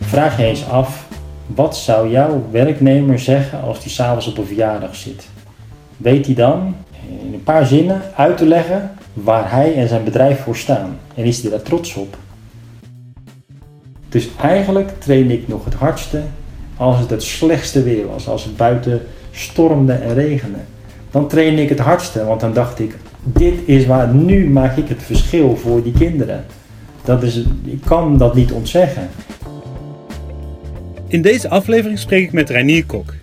Vraag je eens af, wat zou jouw werknemer zeggen als hij s'avonds op een verjaardag zit? Weet hij dan in een paar zinnen uit te leggen waar hij en zijn bedrijf voor staan? En is hij daar trots op? Dus eigenlijk train ik nog het hardste als het het slechtste weer was, als het buiten stormde en regende. Dan train ik het hardste, want dan dacht ik, dit is waar, nu maak ik het verschil voor die kinderen. Dat is, ik kan dat niet ontzeggen. In deze aflevering spreek ik met Reinier Kok.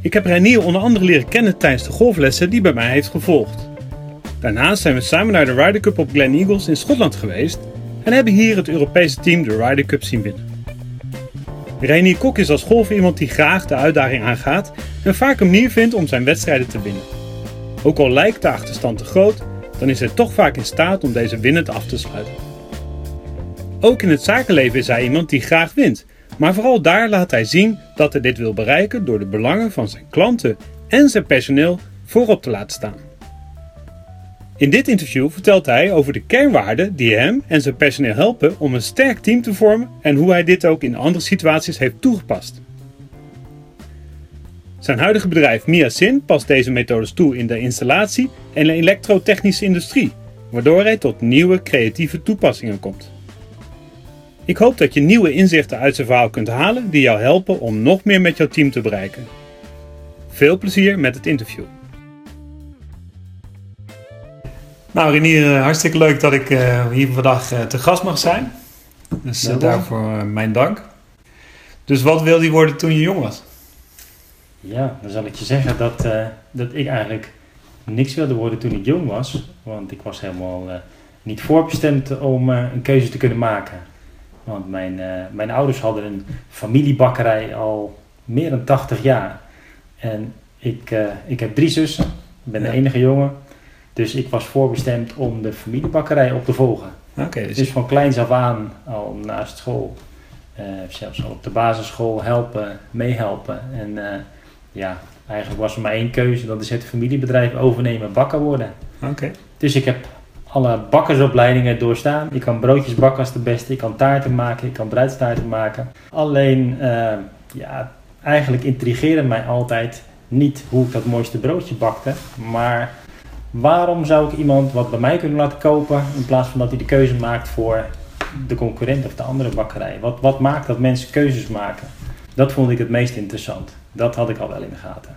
Ik heb Reinier onder andere leren kennen tijdens de golflessen die bij mij heeft gevolgd. Daarnaast zijn we samen naar de Ryder Cup op Glen Eagles in Schotland geweest en hebben hier het Europese team de Ryder Cup zien winnen. Reinier Kok is als golfer iemand die graag de uitdaging aangaat en vaak een manier vindt om zijn wedstrijden te winnen. Ook al lijkt de achterstand te groot, dan is hij toch vaak in staat om deze winnend af te sluiten. Ook in het zakenleven is hij iemand die graag wint, maar vooral daar laat hij zien dat hij dit wil bereiken door de belangen van zijn klanten en zijn personeel voorop te laten staan. In dit interview vertelt hij over de kernwaarden die hem en zijn personeel helpen om een sterk team te vormen en hoe hij dit ook in andere situaties heeft toegepast. Zijn huidige bedrijf Miasin past deze methodes toe in de installatie en de elektrotechnische industrie, waardoor hij tot nieuwe creatieve toepassingen komt. Ik hoop dat je nieuwe inzichten uit zijn verhaal kunt halen die jou helpen om nog meer met jouw team te bereiken. Veel plezier met het interview. Nou, Renier, eh, hartstikke leuk dat ik uh, hier vandaag uh, te gast mag zijn. Dus uh, daarvoor mijn dank. Dus wat wilde je worden toen je jong was? Ja, dan zal ik je zeggen dat, dat ik eigenlijk niks wilde worden toen ik jong was. Want ik was helemaal niet voorbestemd om een keuze te kunnen maken. Want mijn, mijn ouders hadden een familiebakkerij al meer dan 80 jaar. En ik, ik heb drie zussen. Ik ben ja. de enige jongen. Dus ik was voorbestemd om de familiebakkerij op te volgen. Okay, dus... dus van kleins af aan, al naast school, uh, zelfs al op de basisschool helpen, meehelpen. En ja, eigenlijk was er maar één keuze, dat is het familiebedrijf overnemen, bakker worden. Okay. Dus ik heb alle bakkersopleidingen doorstaan. Ik kan broodjes bakken als de beste, ik kan taarten maken, ik kan bruidstaarten maken. Alleen, uh, ja, eigenlijk intrigeerde mij altijd niet hoe ik dat mooiste broodje bakte, maar Waarom zou ik iemand wat bij mij kunnen laten kopen in plaats van dat hij de keuze maakt voor de concurrent of de andere bakkerij? Wat, wat maakt dat mensen keuzes maken? Dat vond ik het meest interessant. Dat had ik al wel in de gaten.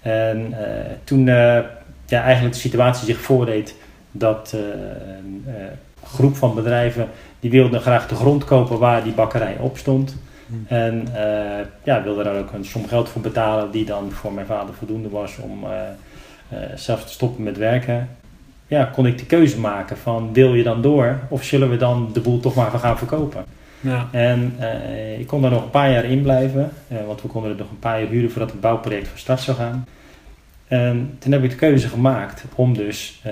En uh, toen uh, ja, eigenlijk de situatie zich voordeed dat een groep van bedrijven die wilden graag de grond kopen waar die bakkerij op stond. Hmm. En ja, wilden daar ook een som geld voor betalen die dan voor mijn vader voldoende was om zelf te stoppen met werken, ja, kon ik de keuze maken van wil je dan door of zullen we dan de boel toch maar gaan verkopen. Ja. En uh, ik kon daar nog een paar jaar in blijven, uh, want we konden er nog een paar jaar huren voordat het bouwproject van start zou gaan. En toen heb ik de keuze gemaakt om dus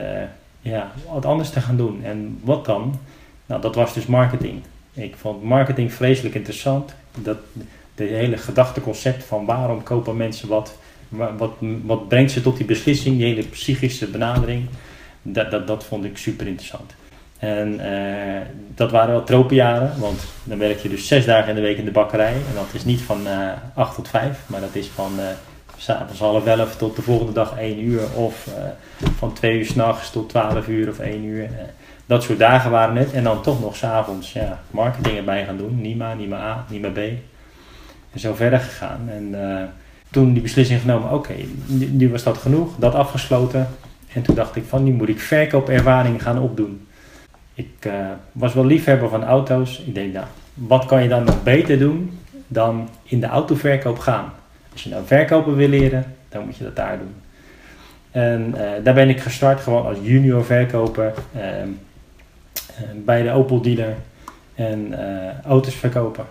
ja, wat anders te gaan doen. En wat dan? Nou, dat was dus marketing. Ik vond marketing vreselijk interessant. Dat, de hele gedachteconcept van waarom kopen mensen wat wat, wat brengt ze tot die beslissing, die hele psychische benadering, dat, dat, dat vond ik super interessant. En uh, dat waren wel tropenjaren, want dan werk je dus zes dagen in de week in de bakkerij. En dat is niet van uh, acht tot vijf, maar dat is van uh, s'avonds half elf tot de volgende dag één uur. Of van twee uur s'nachts tot twaalf uur of één uur. dat soort dagen waren het. En dan toch nog s'avonds ja, marketing erbij gaan doen. NIMA, NIMA A, NIMA B. En zo verder gegaan. En toen die beslissing genomen, oké, nu, was dat genoeg, dat afgesloten. En toen dacht ik van, nu moet ik verkoopervaring gaan opdoen. Ik was wel liefhebber van auto's. Ik denk, nou, wat kan je dan nog beter doen dan in de autoverkoop gaan? Als je nou verkopen wil leren, dan moet je dat daar doen. En uh, daar ben ik gestart gewoon als junior verkoper uh, bij de Opel dealer en auto's verkopen.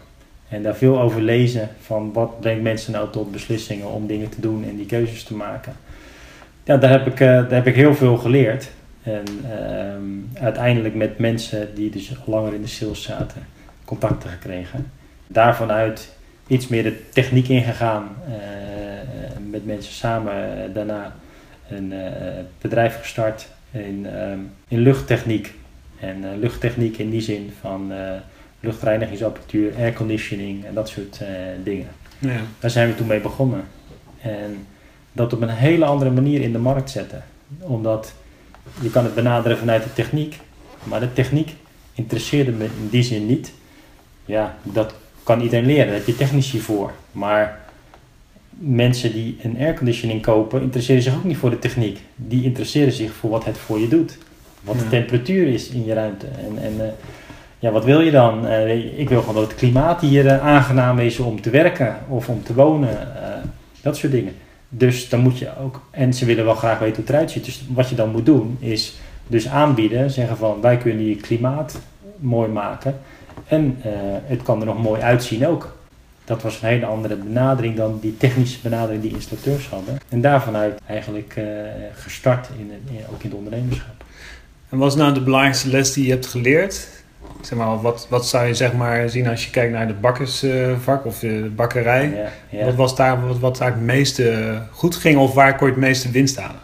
En daar veel over lezen van wat brengt mensen nou tot beslissingen om dingen te doen en die keuzes te maken. Ja, daar heb ik, uh, daar heb ik heel veel geleerd. En uh, uiteindelijk met mensen die dus langer in de sales zaten, contacten gekregen. Daarvan uit iets meer de techniek ingegaan. Uh, met mensen samen daarna een bedrijf gestart in, in luchttechniek. En luchttechniek in die zin van luchtreinigingsapparatuur, airconditioning en dat soort dingen. Ja. Daar zijn we toen mee begonnen. En dat op een hele andere manier in de markt zetten. Omdat je kan het benaderen vanuit de techniek, maar de techniek interesseerde me in die zin niet. Ja, dat kan iedereen leren, daar heb je technici voor. Maar mensen die een airconditioning kopen, interesseren zich ook niet voor de techniek. Die interesseren zich voor wat het voor je doet. Wat de temperatuur is in je ruimte. En, en eh, ja, wat wil je dan? Eh, ik wil gewoon dat het klimaat hier eh, aangenaam is om te werken of om te wonen. dat soort dingen. Dus dan moet je ook, en ze willen wel graag weten hoe het eruit ziet. Dus wat je dan moet doen is dus aanbieden, zeggen van wij kunnen je klimaat mooi maken. En eh, het kan er nog mooi uitzien ook. Dat was een hele andere benadering dan die technische benadering die installateurs hadden. En daarvanuit eigenlijk eh, gestart, in, ook in het ondernemerschap. En wat is nou de belangrijkste les die je hebt geleerd? Zeg maar, wat, wat zou je zeg maar zien als je kijkt naar de bakkersvak of de bakkerij? Ja, ja. Wat was daar wat, wat daar het meeste goed ging of waar kon je het meeste winst halen?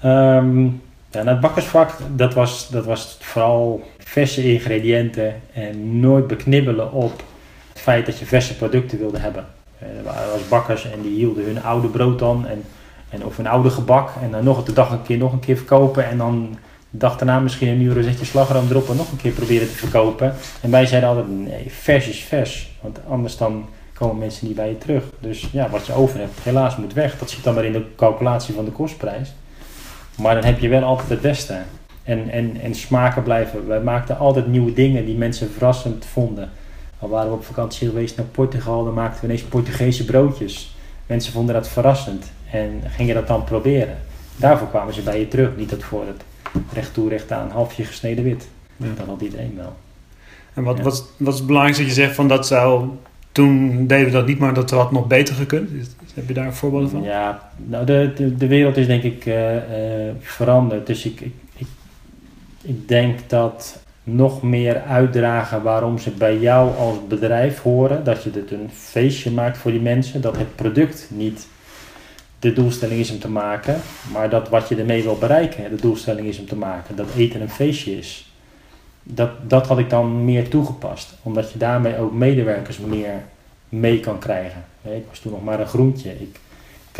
Ehm, ja, nou, het bakkersvak, dat was, dat was vooral verse ingrediënten en nooit beknibbelen op het feit dat je verse producten wilde hebben. Eh, Er was bakkers en die hielden hun oude brood dan en, en of hun oude gebak en dan nog de dag een keer nog een keer verkopen en dan de dag daarna misschien een nieuw rozetje slagroom erop en nog een keer proberen te verkopen. En wij zeiden altijd, nee, vers is vers, want anders dan komen mensen niet bij je terug. Dus ja, wat je over hebt, helaas moet weg. Dat zit dan maar in de calculatie van de kostprijs. Maar dan heb je wel altijd het beste. En, en, en smaken blijven. Wij maakten altijd nieuwe dingen die mensen verrassend vonden. Al waren we op vakantie geweest naar Portugal, dan maakten we ineens Portugese broodjes. Mensen vonden dat verrassend en gingen dat dan proberen. Daarvoor kwamen ze bij je terug. Niet dat voor het recht toe, recht aan, halfje gesneden wit. Ja. Dat had iedereen wel. En wat, Ja. wat, wat is het belangrijkste dat je zegt van dat zou... Toen deden we dat niet, maar dat had nog beter gekund. Heb je daar voorbeelden van? Ja, nou de, de, de wereld is denk ik eh, eh, veranderd. Dus ik, ik, ik, denk dat nog meer uitdragen waarom ze bij jou als bedrijf horen. Dat je het een feestje maakt voor die mensen. Dat het product niet de doelstelling is om te maken. Maar dat wat je ermee wil bereiken de doelstelling is om te maken. Dat eten een feestje is. Dat, dat had ik dan meer toegepast. Omdat je daarmee ook medewerkers meer mee kan krijgen. Ik was toen nog maar een groentje. Ik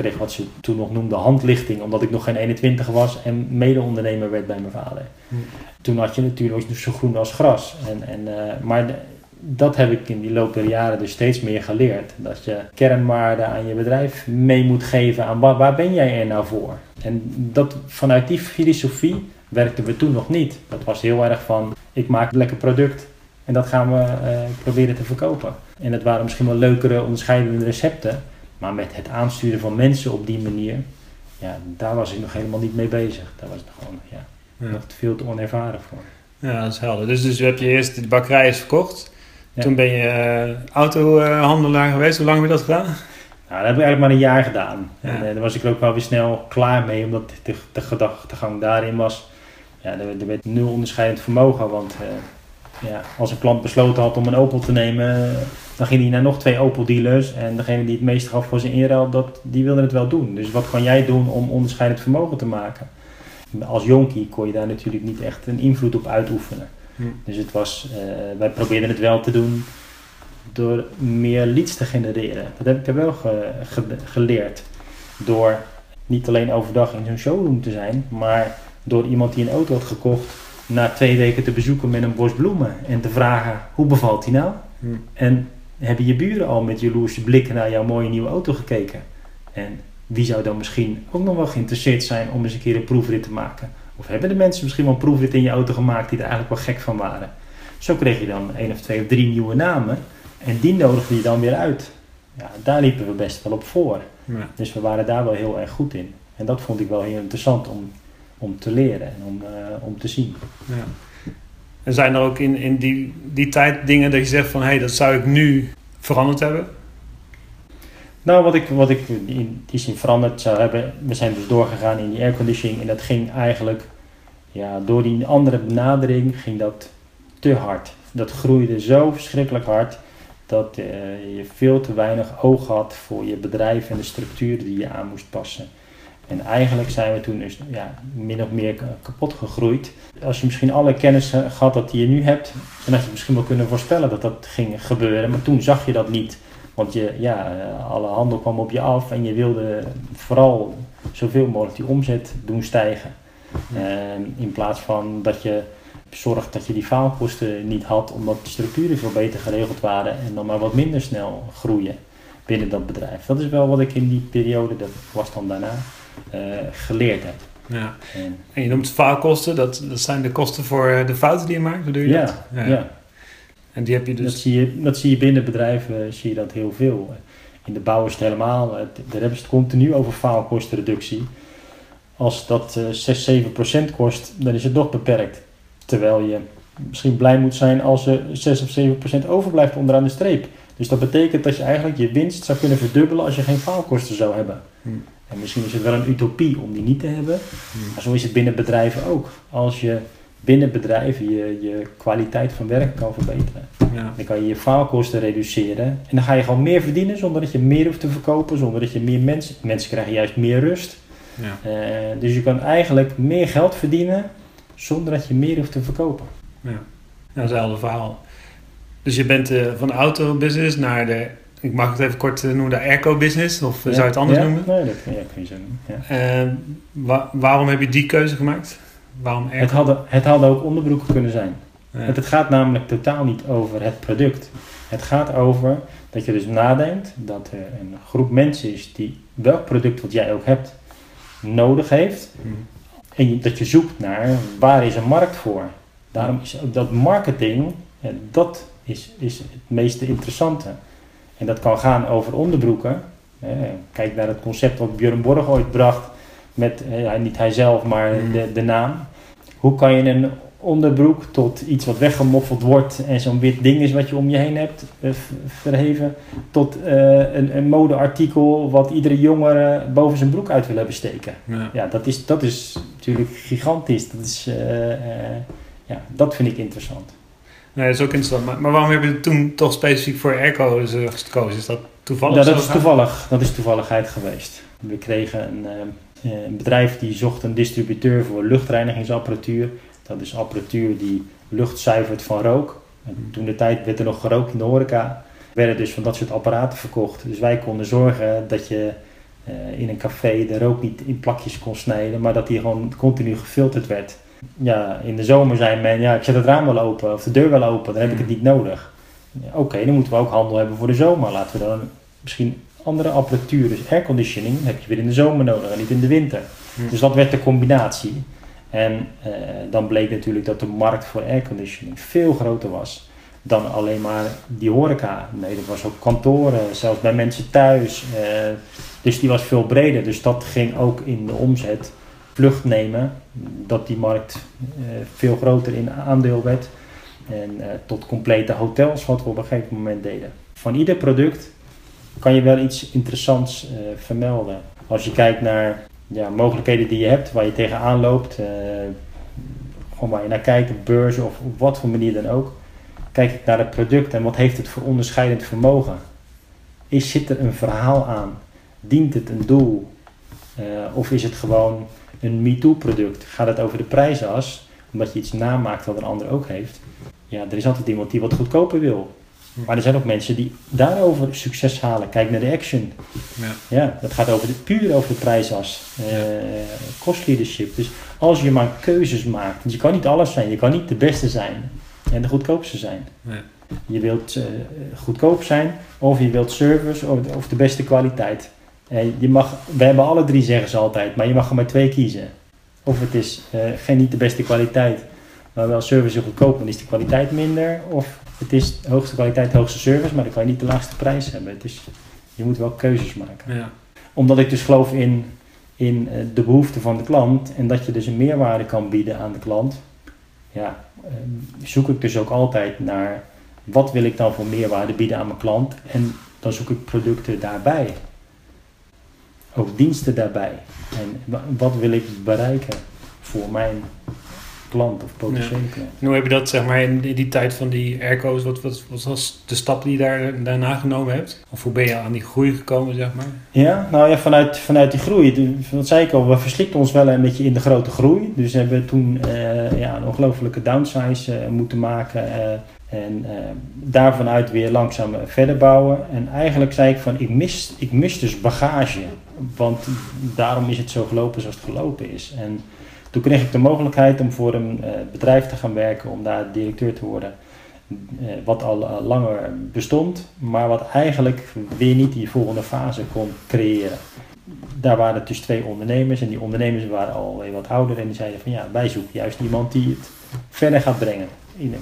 kreeg wat ze toen nog noemden handlichting, omdat ik nog geen 21 was en mede-ondernemer werd bij mijn vader. Hm. Toen had je natuurlijk zo groen als gras. En, en, eh, maar de- dat heb ik in die loop der jaren dus steeds meer geleerd. Dat je kernwaarden aan je bedrijf mee moet geven aan waar, waar ben jij er nou voor? En dat, vanuit die filosofie werkten we toen nog niet. Dat was heel erg van, ik maak een lekker product en dat gaan we eh, proberen te verkopen. En het waren misschien wel leukere, onderscheidende recepten. Maar met het aansturen van mensen op die manier, ja, daar was ik nog helemaal niet mee bezig. Daar was ik gewoon ja, Ja. nog veel te onervaren voor. Ja, dat is helder. Dus, dus heb je eerst de bakkerij is verkocht. Ja. Toen ben je eh, autohandelaar geweest. Hoe lang heb je dat gedaan? Nou, dat heb ik eigenlijk maar een jaar gedaan. Ja. En eh, daar was ik ook wel weer snel klaar mee, omdat de, de gedachtegang daarin was. Ja, er, er werd nul onderscheidend vermogen. Want eh, ja, als een klant besloten had om een Opel te nemen, dan ging hij naar nog twee Opel dealers. En degene die het meeste gaf voor zijn inruil, dat, die wilde het wel doen. Dus wat kan jij doen om onderscheidend vermogen te maken? Als jonkie kon je daar natuurlijk niet echt een invloed op uitoefenen. Hm. Dus het was, eh, wij probeerden het wel te doen door meer leads te genereren. Dat heb ik er wel ge- ge- geleerd. Door niet alleen overdag in zo'n showroom te zijn, maar door iemand die een auto had gekocht, na twee weken te bezoeken met een bos bloemen en te vragen: hoe bevalt die nou? Hm. En hebben je buren al met jaloerse blikken naar jouw mooie nieuwe auto gekeken? En wie zou dan misschien ook nog wel geïnteresseerd zijn om eens een keer een proefrit te maken? Of hebben de mensen misschien wel een proefrit in je auto gemaakt die er eigenlijk wel gek van waren? Zo kreeg je dan één of twee of drie nieuwe namen en die nodigde je dan weer uit. Ja, daar liepen we best wel op voor. Ja. Dus we waren daar wel heel erg goed in. En dat vond ik wel heel interessant om, om te leren en om, eh, om te zien. Ja. En zijn er ook in, in die, die tijd dingen dat je zegt van... hé, hey, dat zou ik nu veranderd hebben? Nou, wat ik, wat ik in die zin veranderd zou hebben, we zijn dus doorgegaan in die airconditioning en dat ging eigenlijk, ja, door die andere benadering ging dat te hard. Dat groeide zo verschrikkelijk hard dat eh, je veel te weinig oog had voor je bedrijf en de structuren die je aan moest passen. En eigenlijk zijn we toen dus ja, min of meer kapot gegroeid. Als je misschien alle kennis eh, gehad had die je nu hebt, dan had je misschien wel kunnen voorspellen dat dat ging gebeuren. Maar toen zag je dat niet. Want je, ja, eh, alle handel kwam op je af en je wilde vooral zoveel mogelijk die omzet doen stijgen. In plaats van dat je zorgt dat je die faalkosten niet had, omdat de structuren veel beter geregeld waren en dan maar wat minder snel groeien binnen dat bedrijf. Dat is wel wat ik in die periode, dat was dan daarna, geleerd heb. Ja. En, je noemt faalkosten, dat, dat zijn de kosten voor eh, de fouten die je maakt, bedoel je ja, dat? Ja, En die heb je dus... Dat zie je, dat zie je binnen bedrijven, zie je dat heel veel. In de bouw is het helemaal, daar hebben ze het continu over faalkostenreductie. Als dat 6, 7 procent kost, dan is het nog beperkt. Terwijl je misschien blij moet zijn als er 6 of 7 procent overblijft onderaan de streep. Dus dat betekent dat je eigenlijk je winst zou kunnen verdubbelen als je geen faalkosten zou hebben. Hmm. En misschien is het wel een utopie om die niet te hebben. Hmm. Maar zo is het binnen bedrijven ook. Als je binnen bedrijven je, je kwaliteit van werk kan verbeteren. Ja. Dan kan je je faalkosten reduceren. En dan ga je gewoon meer verdienen zonder dat je meer hoeft te verkopen. Zonder dat je meer mensen... Mensen krijgen juist meer rust. Ja. Uh, dus je kan eigenlijk meer geld verdienen zonder dat je meer hoeft te verkopen. Ja, nou, hetzelfde verhaal. Dus je bent uh, van de autobusiness naar de, ik mag het even kort uh, noemen, de airco-business, of zou je het anders noemen? Nee, dat kun je, kun je zo noemen. Ja. waarom heb je die keuze gemaakt? Waarom airco? Het hadden, het hadden ook onderbroeken kunnen zijn. Het, het gaat namelijk totaal niet over het product. Het gaat over dat je dus nadenkt dat er een groep mensen is die welk product wat jij ook hebt nodig heeft. Hmm. En dat je zoekt naar waar is een markt voor. Daarom is ook dat marketing, dat is, is het meest interessante. En dat kan gaan over onderbroeken. Kijk naar het concept wat Björn Borg ooit bracht met, niet hij zelf, maar hmm. de, de naam. Hoe kan je een onderbroek tot iets wat weggemoffeld wordt en zo'n wit ding is wat je om je heen hebt uh, verheven, tot uh, een, een modeartikel wat iedere jongere boven zijn broek uit wil hebben steken. Ja, ja dat, is, dat is natuurlijk gigantisch. Dat, is, uh, ja, dat vind ik interessant. Nee, dat is ook interessant. Maar, maar waarom heb je toen toch specifiek voor airco gekozen? Is dat toevallig? Ja, dat is toevallig. Dat is toevalligheid geweest. We kregen een, een bedrijf die zocht een distributeur voor luchtreinigingsapparatuur dat is apparatuur die lucht zuivert van rook. En toen de tijd werd er nog gerookt in de horeca. Werden dus van dat soort apparaten verkocht. Dus wij konden zorgen dat je uh, in een café de rook niet in plakjes kon snijden, maar dat die gewoon continu gefilterd werd. Ja, in de zomer zei men, ja, ik zet het raam wel open of de deur wel open, dan heb ik het niet nodig. Oké, dan moeten we ook handel hebben voor de zomer. Laten we dan misschien andere apparatuur, dus airconditioning, heb je weer in de zomer nodig en niet in de winter. Dus dat werd de combinatie. En uh, dan bleek natuurlijk dat de markt voor airconditioning veel groter was dan alleen maar die horeca. Nee, dat was ook kantoren, zelfs bij mensen thuis. Uh, dus die was veel breder. Dus dat ging ook in de omzet vlucht nemen. Dat die markt uh, veel groter in aandeel werd. En tot complete hotels, wat we op een gegeven moment deden. Van ieder product kan je wel iets interessants vermelden. Als je kijkt naar ja, mogelijkheden die je hebt, waar je tegenaan loopt, gewoon waar je naar kijkt, beurzen of op wat voor manier dan ook. Kijk ik naar het product en wat heeft het voor onderscheidend vermogen? Is, zit er een verhaal aan? Dient het een doel? Of is het gewoon een MeToo-product? Gaat het over de prijsas, omdat je iets namaakt wat een ander ook heeft? Ja, er is altijd iemand die wat goedkoper wil. Maar er zijn ook mensen die daarover succes halen. Kijk naar de action. Ja, ja dat gaat over de, puur over de prijsas. Uh, cost leadership. Dus als je maar keuzes maakt. Want je kan niet alles zijn. Je kan niet de beste zijn. En de goedkoopste zijn. Je wilt uh, goedkoop zijn. Of je wilt service. Of, of de beste kwaliteit. Je mag, we hebben alle drie zeggen ze altijd. Maar je mag er maar twee kiezen. Of het is geen niet de beste kwaliteit. Maar wel service goedkoop. Dan is de kwaliteit minder. Of het is de hoogste kwaliteit, de hoogste service, maar dan kan je niet de laagste prijs hebben. Het is, je moet wel keuzes maken. Ja. Omdat ik dus geloof in, in eh, de behoeften van de klant en dat je dus een meerwaarde kan bieden aan de klant. Ja, eh, zoek ik dus ook altijd naar wat wil ik dan voor meerwaarde bieden aan mijn klant en dan zoek ik producten daarbij. Ook diensten daarbij. En wat wil ik bereiken voor mijn klant of potentiële klant. En hoe heb je dat zeg maar in die tijd van die airco's, wat, wat, wat was de stap die je daar, daarna genomen hebt? Of hoe ben je aan die groei gekomen zeg maar? Ja, nou ja, vanuit, vanuit die groei, wat zei ik al, we verslikten ons wel een beetje in de grote groei. Dus we hebben toen uh, ja, een ongelofelijke downsize uh, moeten maken. Uh, en daarvanuit weer langzaam verder bouwen. En eigenlijk zei ik van, ik mis, ik mis dus bagage. Want daarom is het zo gelopen zoals het gelopen is. En toen kreeg ik de mogelijkheid om voor een uh, bedrijf te gaan werken, om daar directeur te worden. Uh, wat al uh, langer bestond, maar wat eigenlijk weer niet die volgende fase kon creëren. Daar waren dus twee ondernemers en die ondernemers waren al wat ouder en die zeiden van ja, wij zoeken juist iemand die het verder gaat brengen.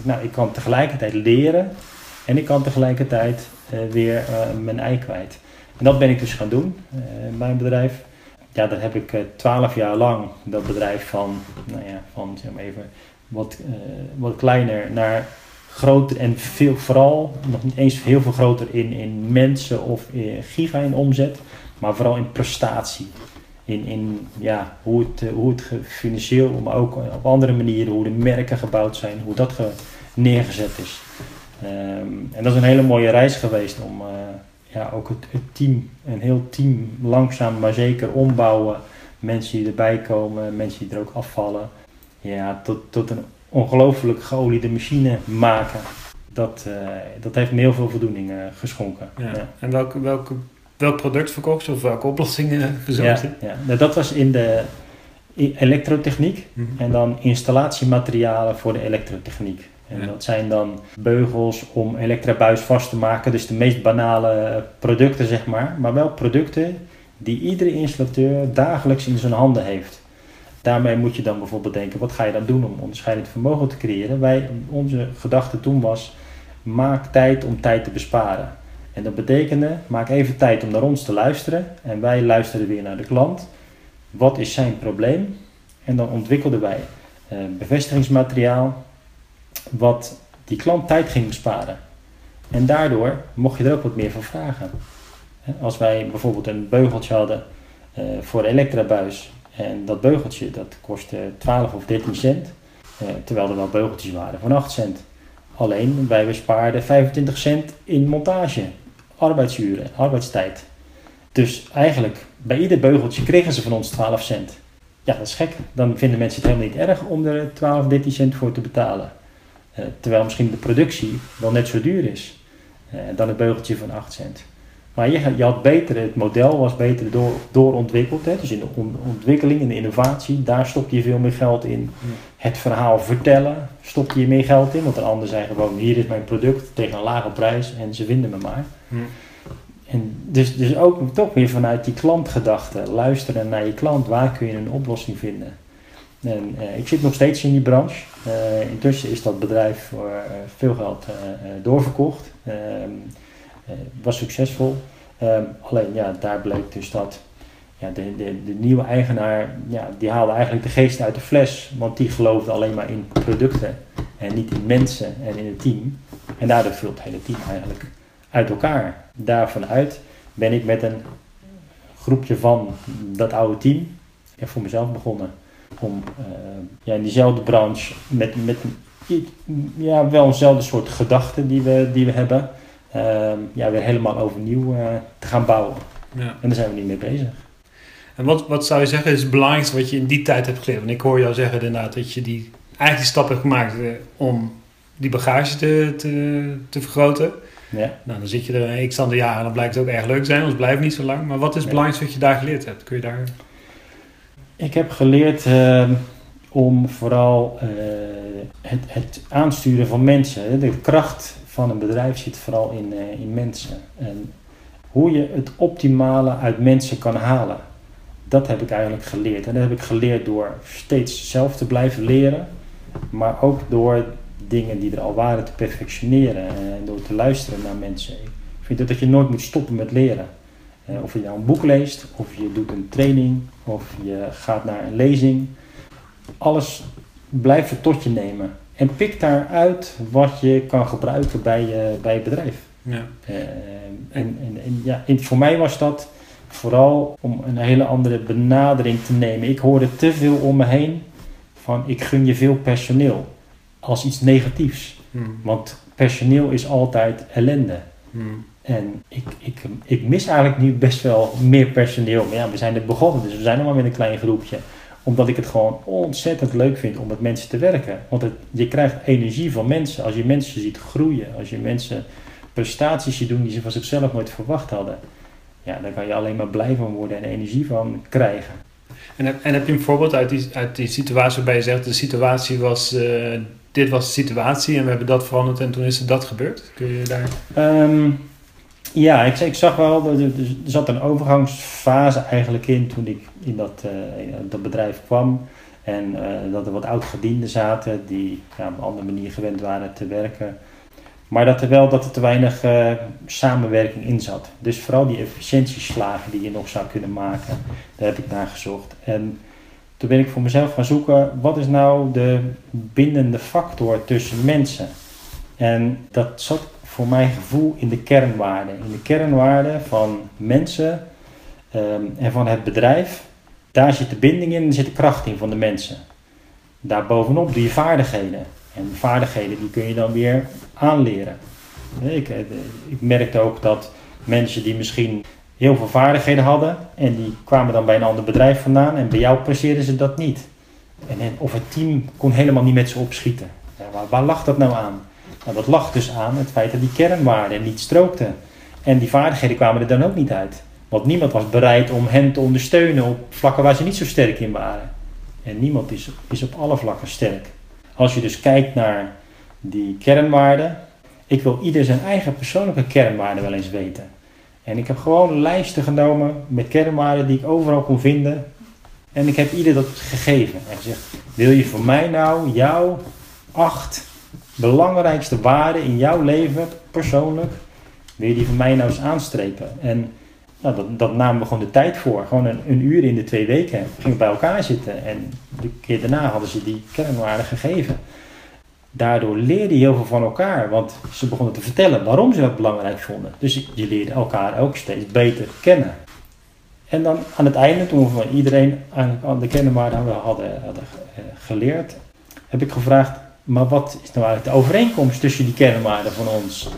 Nou, ik kan tegelijkertijd leren en ik kan tegelijkertijd weer mijn ei kwijt. En dat ben ik dus gaan doen in mijn bedrijf ja, dat heb ik twaalf jaar lang dat bedrijf van, nou ja, van zeg maar even wat, wat kleiner naar groter en veel, vooral nog niet eens heel veel groter in, in mensen of in giga in omzet, maar vooral in prestatie. In, in ja, hoe, het, hoe het financieel, maar ook op andere manieren, hoe de merken gebouwd zijn, hoe dat ge, neergezet is. Um, en dat is een hele mooie reis geweest om, uh, ja, ook het, het, team, een heel team langzaam maar zeker ombouwen. Mensen die erbij komen, mensen die er ook afvallen. Ja, tot, tot een ongelooflijk geoliede machine maken. Dat, uh, dat heeft me heel veel voldoening uh, geschonken. Ja. Ja. En welk, welk, welk product verkocht of welke oplossingen verzorgd? Ja, ja. Nou, dat was in de elektrotechniek mm -hmm. en dan installatiematerialen voor de elektrotechniek. En ja. dat zijn dan beugels om elektrabuis vast te maken. Dus de meest banale producten, zeg maar. Maar wel producten die iedere installateur dagelijks in zijn handen heeft. Daarmee moet je dan bijvoorbeeld denken, wat ga je dan doen om onderscheidend vermogen te creëren? Wij, onze gedachte toen was, maak tijd om tijd te besparen. En dat betekende, maak even tijd om naar ons te luisteren. En wij luisteren weer naar de klant. Wat is zijn probleem? En dan ontwikkelden wij uh, bevestigingsmateriaal, wat die klant tijd ging besparen. En daardoor mocht je er ook wat meer van vragen. Als wij bijvoorbeeld een beugeltje hadden uh, voor de elektrabuis en dat beugeltje dat kostte 12 of 13 cent, uh, terwijl er wel beugeltjes waren van 8 cent. Alleen wij bespaarden 25 cent in montage, arbeidsuren, arbeidstijd. Dus eigenlijk bij ieder beugeltje kregen ze van ons 12 cent. Ja, dat is gek. Dan vinden mensen het helemaal niet erg om er 12, 13 cent voor te betalen. Uh, terwijl misschien de productie wel net zo duur is uh, dan het beugeltje van 8 cent. Maar je, je, had beter, het model was beter door, doorontwikkeld. Hè? Dus in de on, ontwikkeling, in de innovatie, daar stopte je veel meer geld in. Ja. Het verhaal vertellen, stopte je meer geld in. Want een ander zei gewoon, hier is mijn product tegen een lage prijs en ze vinden me maar. En dus, dus ook toch weer vanuit die klantgedachte, luisteren naar je klant, waar kun je een oplossing vinden. En, uh, ik zit nog steeds in die branche. Uh, intussen is dat bedrijf voor uh, veel geld doorverkocht. Ehm, was succesvol. Um, alleen ja, daar bleek dus dat ja, de, de, de nieuwe eigenaar, ja, die haalde eigenlijk de geest uit de fles. Want die geloofde alleen maar in producten en niet in mensen en in het team. En daardoor viel het hele team eigenlijk uit elkaar. Daarvan uit ben ik met een groepje van dat oude team ja, voor mezelf begonnen om uh, ja, in diezelfde branche met, met ja, wel eenzelfde soort gedachten die we, die we hebben, uh, ja, weer helemaal overnieuw uh, te gaan bouwen. Ja. En daar zijn we niet mee bezig. En wat, wat zou je zeggen is het belangrijkste wat je in die tijd hebt geleerd? Want ik hoor jou zeggen inderdaad dat je die, eigenlijk die stap hebt gemaakt om die bagage te, te, te vergroten. Ja. Nou, dan zit je er een x aantal jaren en dan blijkt het ook erg leuk te zijn, anders blijft niet zo lang. Maar wat is het belangrijkste wat je daar geleerd hebt? Kun je daar... Ik heb geleerd uh, om vooral uh, het, het, aansturen van mensen. De kracht van een bedrijf zit vooral in, uh, in mensen. En hoe je het optimale uit mensen kan halen. Dat heb ik eigenlijk geleerd. En dat heb ik geleerd door steeds zelf te blijven leren. Maar ook door dingen die er al waren te perfectioneren. En door te luisteren naar mensen. Ik vind dat je nooit moet stoppen met leren. Uh, of je nou een boek leest, of je doet een training, of je gaat naar een lezing. Alles blijf het tot je nemen. En pik daaruit wat je kan gebruiken bij je, bij je bedrijf. Ja. Uh, en, en, en, ja, voor mij was dat vooral om een hele andere benadering te nemen. Ik hoorde te veel om me heen van ik gun je veel personeel als iets negatiefs. Hmm. Want personeel is altijd ellende. Hmm. En ik, ik, ik mis eigenlijk nu best wel meer personeel. Maar ja, we zijn net begonnen, dus we zijn nog maar met een klein groepje. Omdat ik het gewoon ontzettend leuk vind om met mensen te werken. Want het, je krijgt energie van mensen. Als je mensen ziet groeien, als je mensen prestaties ziet doen die ze van zichzelf nooit verwacht hadden. Ja, daar kan je alleen maar blij van worden en energie van krijgen. En, heb, en heb je een voorbeeld uit die, uit die situatie waarbij je zegt, de situatie was, eh, dit was de situatie en we hebben dat veranderd en toen is er dat gebeurd? Kun je daar... Ehm, ja, ik, ik zag wel, dat er, zat een overgangsfase eigenlijk in toen ik in dat, eh, dat bedrijf kwam. En eh, dat er wat oud-gedienden zaten die op een andere manier gewend waren te werken. Maar dat er wel dat er te weinig eh, samenwerking in zat. Dus vooral die efficiëntieslagen die je nog zou kunnen maken, daar heb ik naar gezocht. En toen ben ik voor mezelf gaan zoeken, wat is nou de bindende factor tussen mensen? En dat zat voor mijn gevoel in de kernwaarden. In de kernwaarden van mensen ehm, en van het bedrijf. Daar zit de binding in en zit de kracht in van de mensen. Daarbovenop doe je vaardigheden. En vaardigheden die kun je dan weer aanleren. Ik, eh, ik merkte ook dat mensen die misschien heel veel vaardigheden hadden en die kwamen dan bij een ander bedrijf vandaan en bij jou presteerden ze dat niet. En, of het team kon helemaal niet met ze opschieten. Ja, waar, waar lag dat nou aan? Nou, dat lag dus aan het feit dat die kernwaarden niet strookten. En die vaardigheden kwamen er dan ook niet uit. Want niemand was bereid om hen te ondersteunen op vlakken waar ze niet zo sterk in waren. En niemand is, is op alle vlakken sterk. Als je dus kijkt naar die kernwaarden, ik wil ieder zijn eigen persoonlijke kernwaarden wel eens weten. En ik heb gewoon lijsten genomen met kernwaarden die ik overal kon vinden. En ik heb ieder dat gegeven. En gezegd, wil je voor mij nou jouw acht belangrijkste waarden in jouw leven, persoonlijk, wil je die voor mij nou eens aanstrepen? En nou, dat, dat namen we gewoon de tijd voor. Gewoon een, een uur in de twee weken gingen we bij elkaar zitten. En de keer daarna hadden ze die kernwaarden gegeven. Daardoor leerde je heel veel van elkaar, want ze begonnen te vertellen waarom ze dat belangrijk vonden. Dus je leerde elkaar ook steeds beter kennen. En dan aan het einde, toen we van iedereen aan de kernwaarden hadden, hadden geleerd, heb ik gevraagd: maar wat is nou eigenlijk de overeenkomst tussen die kernwaarden van ons?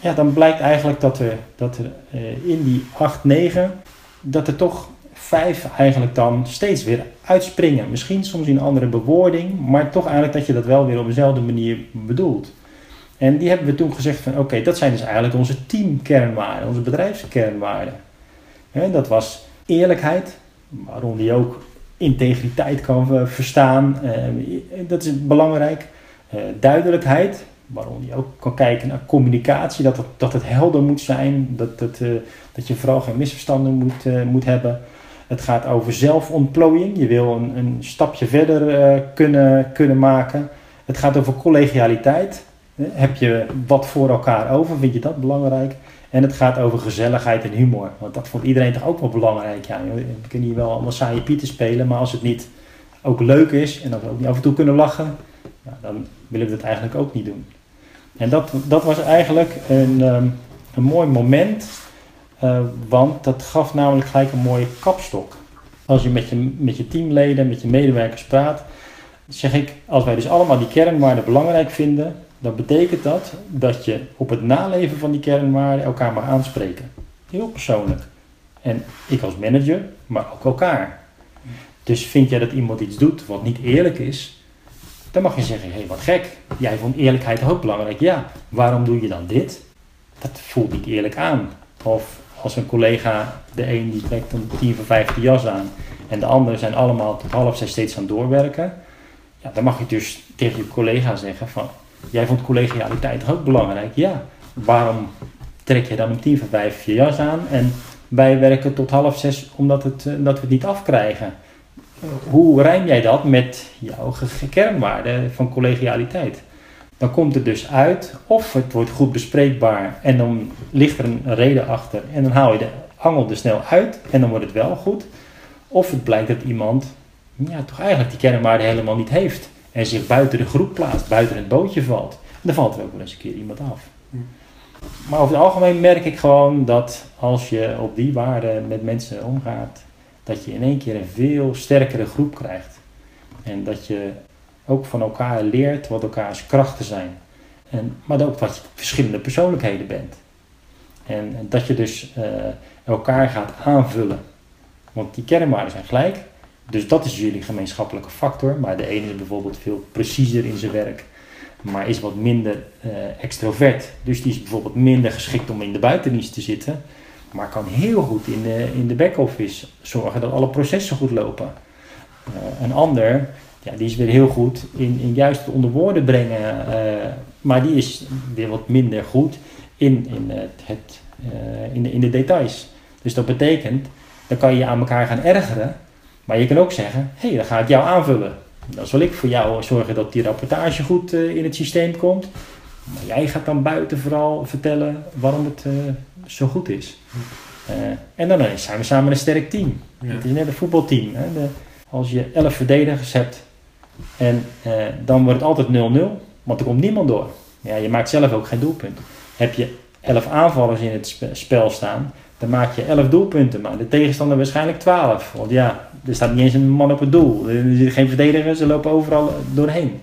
Ja, dan blijkt eigenlijk dat er, dat er uh, in die 8, 9, dat er toch vijf eigenlijk dan steeds weer uitspringen. Misschien soms in een andere bewoording, maar toch eigenlijk dat je dat wel weer op dezelfde manier bedoelt. En die hebben we toen gezegd van oké, dat zijn dus eigenlijk onze teamkernwaarden, onze bedrijfskernwaarden. Dat was eerlijkheid, waarom die ook integriteit kan verstaan. Uh, dat is belangrijk. Uh, duidelijkheid, waarom je ook kan kijken naar communicatie, dat het, dat het helder moet zijn, dat, dat, uh, dat je vooral geen misverstanden moet, moet hebben. Het gaat over zelfontplooiing, je wil een, een stapje verder kunnen, kunnen maken. Het gaat over collegialiteit. Heb je wat voor elkaar over, vind je dat belangrijk? En het gaat over gezelligheid en humor. Want dat vond iedereen toch ook wel belangrijk. Ja, we kunnen hier wel allemaal saaie pieten spelen, maar als het niet ook leuk is en dat we ook niet af en toe kunnen lachen, dan willen we dat eigenlijk ook niet doen. En dat, dat was eigenlijk een, um, een mooi moment, uh, want dat gaf namelijk gelijk een mooie kapstok. Als je met je, met je teamleden, met je medewerkers praat, zeg ik, als wij dus allemaal die kernwaarden belangrijk vinden, dan betekent dat dat je op het naleven van die kernwaarden elkaar mag aanspreken. Heel persoonlijk. En ik als manager, maar ook elkaar. Dus vind jij dat iemand iets doet wat niet eerlijk is, dan mag je zeggen: hé, hey, wat gek. Jij vond eerlijkheid ook belangrijk. Ja, waarom doe je dan dit? Dat voelt niet eerlijk aan. Of als een collega, de een die trekt een 10 van 15 jas aan en de anderen zijn allemaal tot half zes steeds aan het doorwerken. Ja, dan mag je dus tegen je collega zeggen van Jij vond collegialiteit ook belangrijk. Ja, waarom trek je dan om tien voor vijf je jas aan en wij werken tot half zes omdat het, uh, dat we het niet afkrijgen? Hoe rijm jij dat met jouw kernwaarde van collegialiteit? Dan komt het dus uit, of het wordt goed bespreekbaar en dan ligt er een reden achter en dan haal je de angel er snel uit en dan wordt het wel goed. Of het blijkt dat iemand ja, toch eigenlijk die kernwaarde helemaal niet heeft en zich buiten de groep plaatst, buiten het bootje valt, en dan valt er ook wel eens een keer iemand af. Maar over het algemeen merk ik gewoon dat als je op die waarden met mensen omgaat, dat je in één keer een veel sterkere groep krijgt. En dat je ook van elkaar leert wat elkaars krachten zijn. En, maar ook wat je verschillende persoonlijkheden bent. En, dat je dus uh, elkaar gaat aanvullen. Want die kernwaarden zijn gelijk. Dus dat is jullie gemeenschappelijke factor. Maar de ene is bijvoorbeeld veel preciezer in zijn werk. Maar is wat minder uh, extrovert. Dus die is bijvoorbeeld minder geschikt om in de buitendienst te zitten. Maar kan heel goed in de, in de back-office zorgen dat alle processen goed lopen. Uh, een ander, ja, die is weer heel goed in, in juist het onder woorden brengen. Uh, maar die is weer wat minder goed in, in, het, het in, de, in de details. Dus dat betekent, dan kan je je aan elkaar gaan ergeren. Maar je kan ook zeggen, hé, hey, dan ga ik jou aanvullen. Dan zal ik voor jou zorgen dat die rapportage goed uh, in het systeem komt. Maar jij gaat dan buiten vooral vertellen waarom het zo goed is. En dan zijn we samen een sterk team. Ja. Het is net een voetbalteam. Hè? De, als je elf verdedigers hebt en dan wordt het altijd 0-0, want er komt niemand door. Ja, je maakt zelf ook geen doelpunt. Heb je elf aanvallers in het spel staan, dan maak je 11 doelpunten, maar de tegenstander waarschijnlijk 12. Want ja, er staat niet eens een man op het doel. Er zitten geen verdedigers, ze lopen overal doorheen.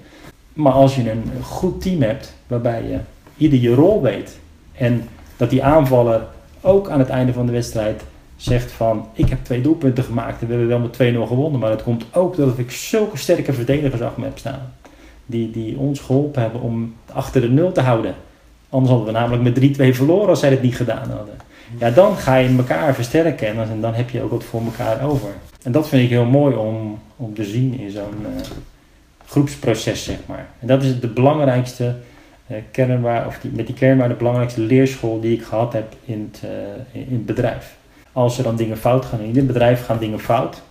Maar als je een goed team hebt, waarbij je ieder je rol weet en dat die aanvaller ook aan het einde van de wedstrijd zegt van ik heb twee doelpunten gemaakt en we hebben wel met 2-0 gewonnen, maar dat komt ook doordat ik zulke sterke verdedigers achter me heb staan. Die, die ons geholpen hebben om achter de nul te houden. Anders hadden we namelijk met 3-2 verloren als zij het niet gedaan hadden. Ja, dan ga je elkaar versterken en dan, dan heb je ook wat voor elkaar over. En dat vind ik heel mooi om, om te zien in zo'n uh, groepsproces, zeg maar. En dat is de belangrijkste uh, kernwaar, of die, met die kernwaar de belangrijkste leerschool die ik gehad heb in het, uh, in het bedrijf. Als er dan dingen fout gaan, in het bedrijf gaan dingen fout,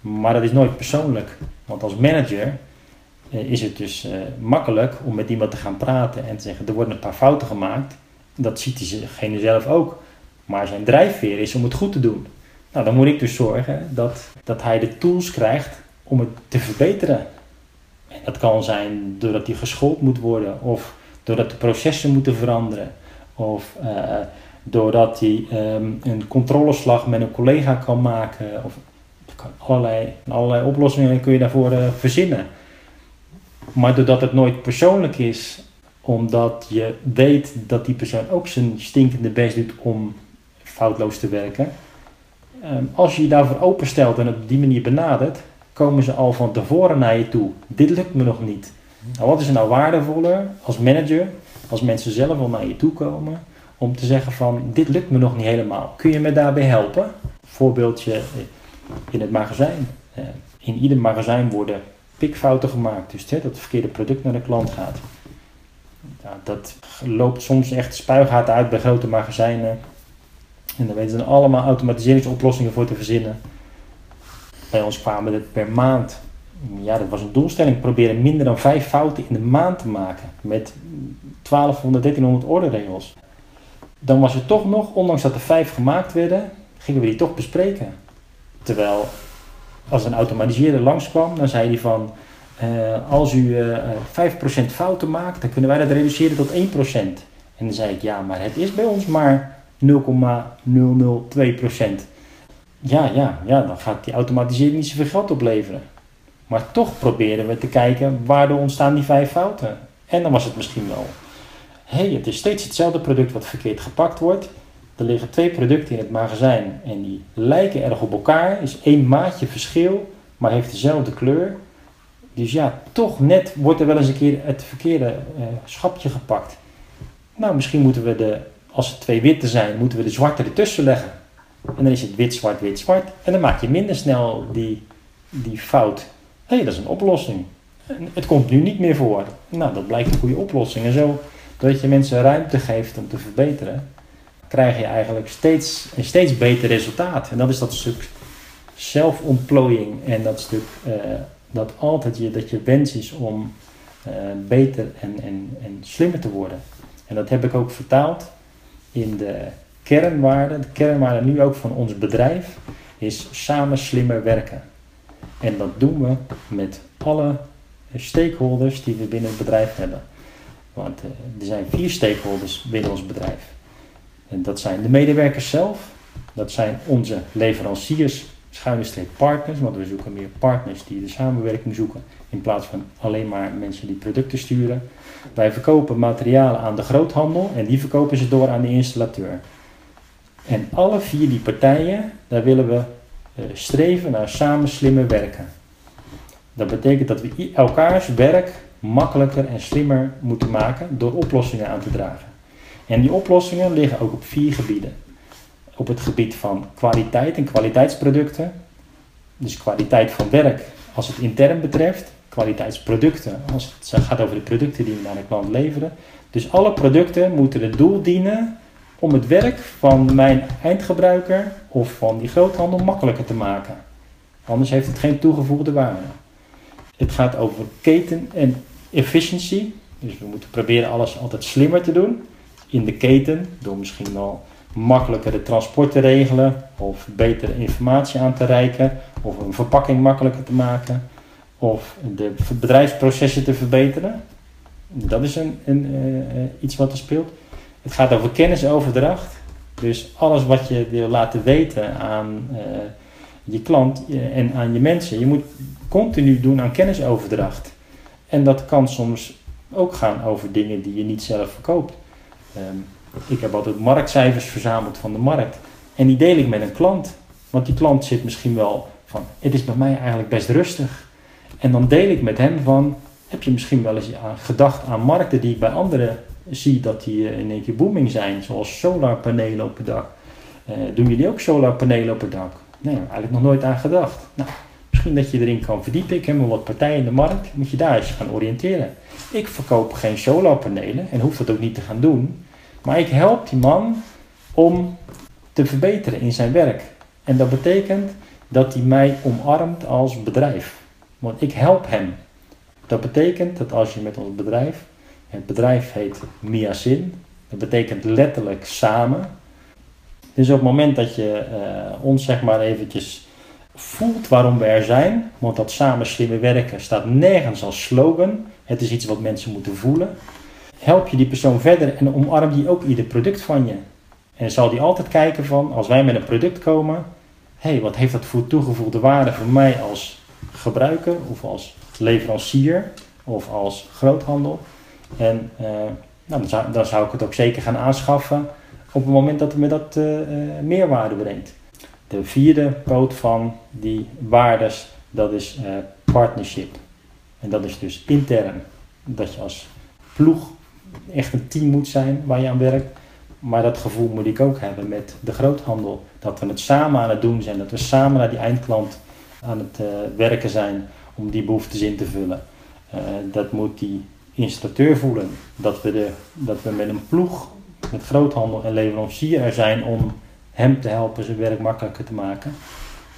maar dat is nooit persoonlijk. Want als manager is het dus makkelijk om met iemand te gaan praten en te zeggen: er worden een paar fouten gemaakt. Dat ziet diegene zelf ook. Maar zijn drijfveer is om het goed te doen. Nou, dan moet ik dus zorgen dat, dat hij de tools krijgt om het te verbeteren. En dat kan zijn doordat hij geschoold moet worden, of doordat de processen moeten veranderen, of uh, doordat hij um, een controleslag met een collega kan maken, of allerlei, allerlei oplossingen kun je daarvoor uh, verzinnen. Maar doordat het nooit persoonlijk is, omdat je weet dat die persoon ook zijn stinkende best doet om foutloos te werken. Ehm, als je je daarvoor openstelt en op die manier benadert, komen ze al van tevoren naar je toe. Dit lukt me nog niet. Nou, wat is er nou waardevoller als manager, als mensen zelf al naar je toe komen, om te zeggen van dit lukt me nog niet helemaal. Kun je me daarbij helpen? Voorbeeldje in het magazijn. Eh, in ieder magazijn worden pikfouten gemaakt, dus dat het verkeerde product naar de klant gaat. dat loopt soms echt spuigaten uit bij grote magazijnen. En daar weten ze allemaal automatiseringsoplossingen voor te verzinnen. Bij ons kwamen het per maand. Ja, dat was een doelstelling. Proberen minder dan vijf fouten in de maand te maken. Met 1200, 1300 orderegels. Dan was het toch nog, ondanks dat er vijf gemaakt werden, gingen we die toch bespreken. Terwijl als een automatiseerder langskwam, dan zei hij van... Uh, als u uh, eh, 5% fouten maakt, dan kunnen wij dat reduceren tot 1%. En dan zei ik, ja, maar het is bij ons maar 0,002%. Ja, ja, ja, dan gaat die automatisering niet zoveel geld opleveren. Maar toch proberen we te kijken waardoor ontstaan die vijf fouten. En dan was het misschien wel. Hey, het is steeds hetzelfde product wat verkeerd gepakt wordt. Er liggen twee producten in het magazijn en die lijken erg op elkaar. Is één maatje verschil, maar heeft dezelfde kleur. Dus ja, toch net wordt er wel eens een keer het verkeerde uh, schapje gepakt. Nou, misschien moeten we de als er twee witte zijn, moeten we de zwarte ertussen leggen. En dan is het wit, zwart, wit, zwart. En dan maak je minder snel die, die fout. Hé, hey, dat is een oplossing. Het komt nu niet meer voor. Nou, dat blijkt een goede oplossing. En zo, doordat je mensen ruimte geeft om te verbeteren, krijg je eigenlijk steeds een steeds beter resultaat. En dat is dat stuk zelfontplooiing en dat stuk uh, dat altijd je, dat je wens is om uh, beter en, en, en slimmer te worden. En dat heb ik ook vertaald in de kernwaarden, de kernwaarde nu ook van ons bedrijf, is samen slimmer werken. En dat doen we met alle stakeholders die we binnen het bedrijf hebben. Want eh, er zijn vier stakeholders binnen ons bedrijf. En dat zijn de medewerkers zelf, dat zijn onze leveranciers schuine partners, want we zoeken meer partners die de samenwerking zoeken in plaats van alleen maar mensen die producten sturen. Wij verkopen materialen aan de groothandel en die verkopen ze door aan de installateur. En alle vier die partijen, daar willen we uh, streven naar samen slimmer werken. Dat betekent dat we elkaars werk makkelijker en slimmer moeten maken door oplossingen aan te dragen. En die oplossingen liggen ook op vier gebieden. Op het gebied van kwaliteit en kwaliteitsproducten. Dus kwaliteit van werk als het intern betreft. Kwaliteitsproducten als het gaat over de producten die we naar de klant leveren. Dus alle producten moeten het doel dienen om het werk van mijn eindgebruiker of van die groothandel makkelijker te maken. Anders heeft het geen toegevoegde waarde. Het gaat over keten en efficiency. Dus we moeten proberen alles altijd slimmer te doen in de keten. Door misschien wel makkelijker de transport te regelen. Of betere informatie aan te reiken. Of een verpakking makkelijker te maken. Of de bedrijfsprocessen te verbeteren. Dat is een, een uh, iets wat er speelt. Het gaat over kennisoverdracht. Dus alles wat je wil laten weten aan uh, je klant en aan je mensen. Je moet continu doen aan kennisoverdracht. En dat kan soms ook gaan over dingen die je niet zelf verkoopt. Um, ik heb altijd marktcijfers verzameld van de markt. En die deel ik met een klant. Want die klant zit misschien wel van, het is bij mij eigenlijk best rustig. En dan deel ik met hem van, heb je misschien wel eens gedacht aan markten die ik bij anderen zie dat die eh, in één keer booming zijn. Zoals solarpanelen op het dak. Uh, doen jullie ook solarpanelen op het dak? Nee, eigenlijk nog nooit aan gedacht. Nou, misschien dat je erin kan verdiepen. Ik heb maar wat partijen in de markt. Moet je daar eens gaan oriënteren. Ik verkoop geen solarpanelen en hoef dat ook niet te gaan doen. Maar ik help die man om te verbeteren in zijn werk. En dat betekent dat hij mij omarmt als bedrijf. Want ik help hem. Dat betekent dat als je met ons bedrijf, het bedrijf heet Miasin, dat betekent letterlijk samen. Dus op het moment dat je uh, ons zeg maar eventjes voelt waarom we er zijn, want dat samen slimmer werken staat nergens als slogan. Het is iets wat mensen moeten voelen help je die persoon verder en omarm die ook ieder product van je. En zal die altijd kijken van, als wij met een product komen, hé, hey, wat heeft dat voor toegevoegde waarde voor mij als gebruiker of als leverancier of als groothandel. En uh, nou, dan, zou, dan, zou, ik het ook zeker gaan aanschaffen op het moment dat het me dat uh, meerwaarde brengt. De vierde poot van die waardes, dat is partnership. En dat is dus intern. Dat je als ploeg echt een team moet zijn waar je aan werkt. Maar dat gevoel moet ik ook hebben met de groothandel. Dat we het samen aan het doen zijn. Dat we samen naar die eindklant aan het uh, werken zijn om die behoeftes in te vullen. Uh, dat moet die installateur voelen. Dat we, de, dat we met een ploeg, met groothandel en leverancier er zijn om hem te helpen zijn werk makkelijker te maken.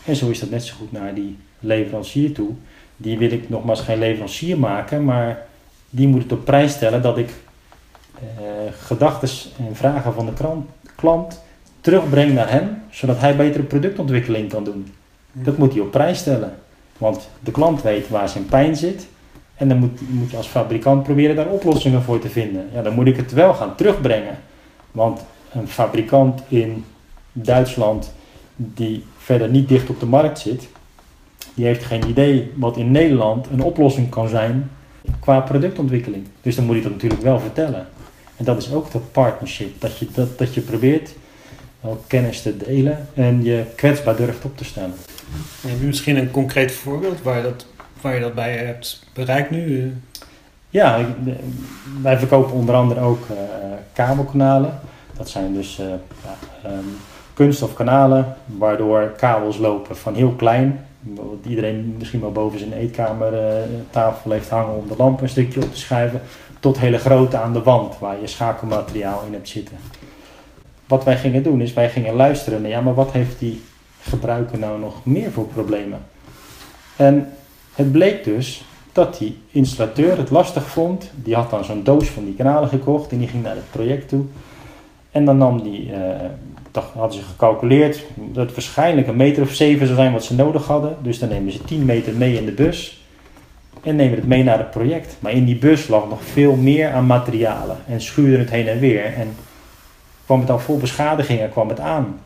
En zo is dat net zo goed naar die leverancier toe. Die wil ik nogmaals geen leverancier maken, maar die moet het op prijs stellen dat ik uh, gedachten en vragen van de krant, klant terugbreng naar hem, zodat hij betere productontwikkeling kan doen. Dat moet hij op prijs stellen. Want de klant weet waar zijn pijn zit. En dan moet, moet je als fabrikant proberen daar oplossingen voor te vinden. Ja, dan moet ik het wel gaan terugbrengen. Want een fabrikant in Duitsland die verder niet dicht op de markt zit, die heeft geen idee wat in Nederland een oplossing kan zijn qua productontwikkeling. Dus dan moet ik dat natuurlijk wel vertellen. En dat is ook dat partnership. Dat je, dat, dat je probeert wel kennis te delen en je kwetsbaar durft op te stellen. Heb je misschien een concreet voorbeeld waar je dat, waar je dat bij hebt bereikt nu? Ja, wij verkopen onder andere ook uh, kabelkanalen. Dat zijn dus uh, ja, um, kunststofkanalen waardoor kabels lopen van heel klein. Wat iedereen misschien wel boven zijn eetkamertafel uh, heeft hangen om de lamp een stukje op te schuiven tot hele grote aan de wand waar je schakelmateriaal in hebt zitten. Wat wij gingen doen is wij gingen luisteren naar ja, maar wat heeft die gebruiker nou nog meer voor problemen? En het bleek dus dat die installateur het lastig vond. Die had dan zo'n doos van die kanalen gekocht en die ging naar het project toe. En dan nam die, uh, hadden ze gecalculeerd dat het waarschijnlijk een meter of zeven zou zijn wat ze nodig hadden. Dus dan nemen ze 10 meter mee in de bus en nemen het mee naar het project. Maar in die bus lag nog veel meer aan materialen en schuurde het heen en weer. En kwam het dan vol beschadigingen, kwam het aan.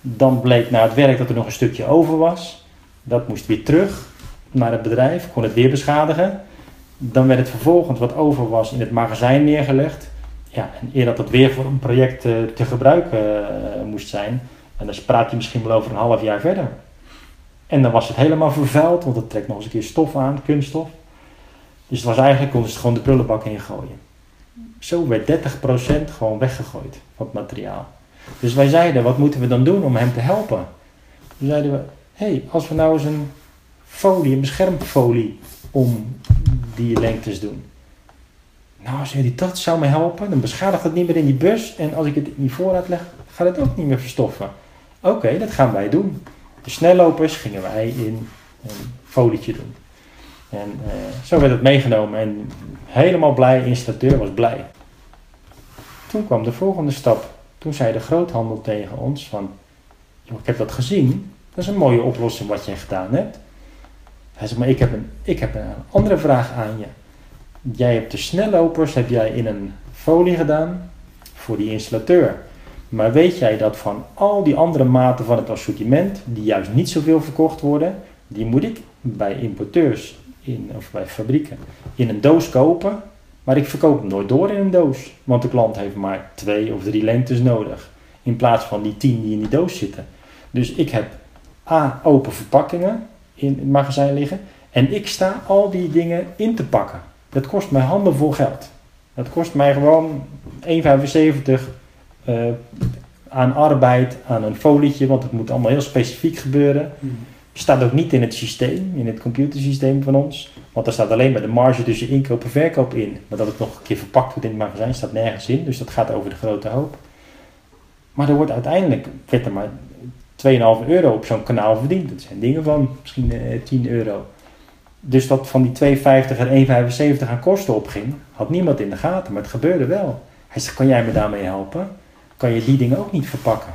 Dan bleek na het werk dat er nog een stukje over was. Dat moest weer terug naar het bedrijf, kon het weer beschadigen. Dan werd het vervolgens wat over was in het magazijn neergelegd. Ja, en eer dat het weer voor een project uh, te gebruiken uh, moest zijn. En dan praat je misschien wel over een half jaar verder. En dan was het helemaal vervuild, want het trekt nog eens een keer stof aan, kunststof. Dus het was eigenlijk, konden ze gewoon de prullenbak ingooien. Zo werd 30% gewoon weggegooid van het materiaal. Dus wij zeiden, wat moeten we dan doen om hem te helpen? Toen zeiden we, hé, hey, als we nou eens een folie, een beschermfolie om die lengtes doen. Nou, als jullie dat zou me helpen, dan beschadigt het niet meer in die bus. En als ik het in die voorraad leg, gaat het ook niet meer verstoffen. Oké, dat gaan wij doen. De snellopers gingen wij in een folietje doen. En uh, zo werd het meegenomen en helemaal blij, de installateur was blij. Toen kwam de volgende stap. Toen zei de groothandel tegen ons van, joh, ik heb dat gezien, dat is een mooie oplossing wat jij gedaan hebt. Hij zei, maar ik heb, een, ik heb een andere vraag aan je. Jij hebt de snellopers heb jij in een folie gedaan voor die installateur. Maar weet jij dat van al die andere maten van het assortiment, die juist niet zoveel verkocht worden, die moet ik bij importeurs in, of bij fabrieken in een doos kopen. Maar ik verkoop nooit door in een doos. Want de klant heeft maar twee of drie lengtes nodig. In plaats van die tien die in die doos zitten. Dus ik heb A, open verpakkingen in het magazijn liggen. En ik sta al die dingen in te pakken. Dat kost mij handenvol geld. Dat kost mij gewoon 1,75 uh, aan arbeid, aan een folietje, want het moet allemaal heel specifiek gebeuren. Hmm. Staat ook niet in het systeem, in het computersysteem van ons. Want er staat alleen maar de marge tussen inkoop en verkoop in. Maar dat het nog een keer verpakt wordt in het magazijn staat nergens in. Dus dat gaat over de grote hoop. Maar er wordt uiteindelijk, werd er maar 2,5 euro op zo'n kanaal verdiend. Dat zijn dingen van misschien eh, 10 euro. Dus dat van die 2,50 en 1,75 aan kosten opging, had niemand in de gaten. Maar het gebeurde wel. Hij zegt, kan jij me daarmee helpen? Kan je die dingen ook niet verpakken?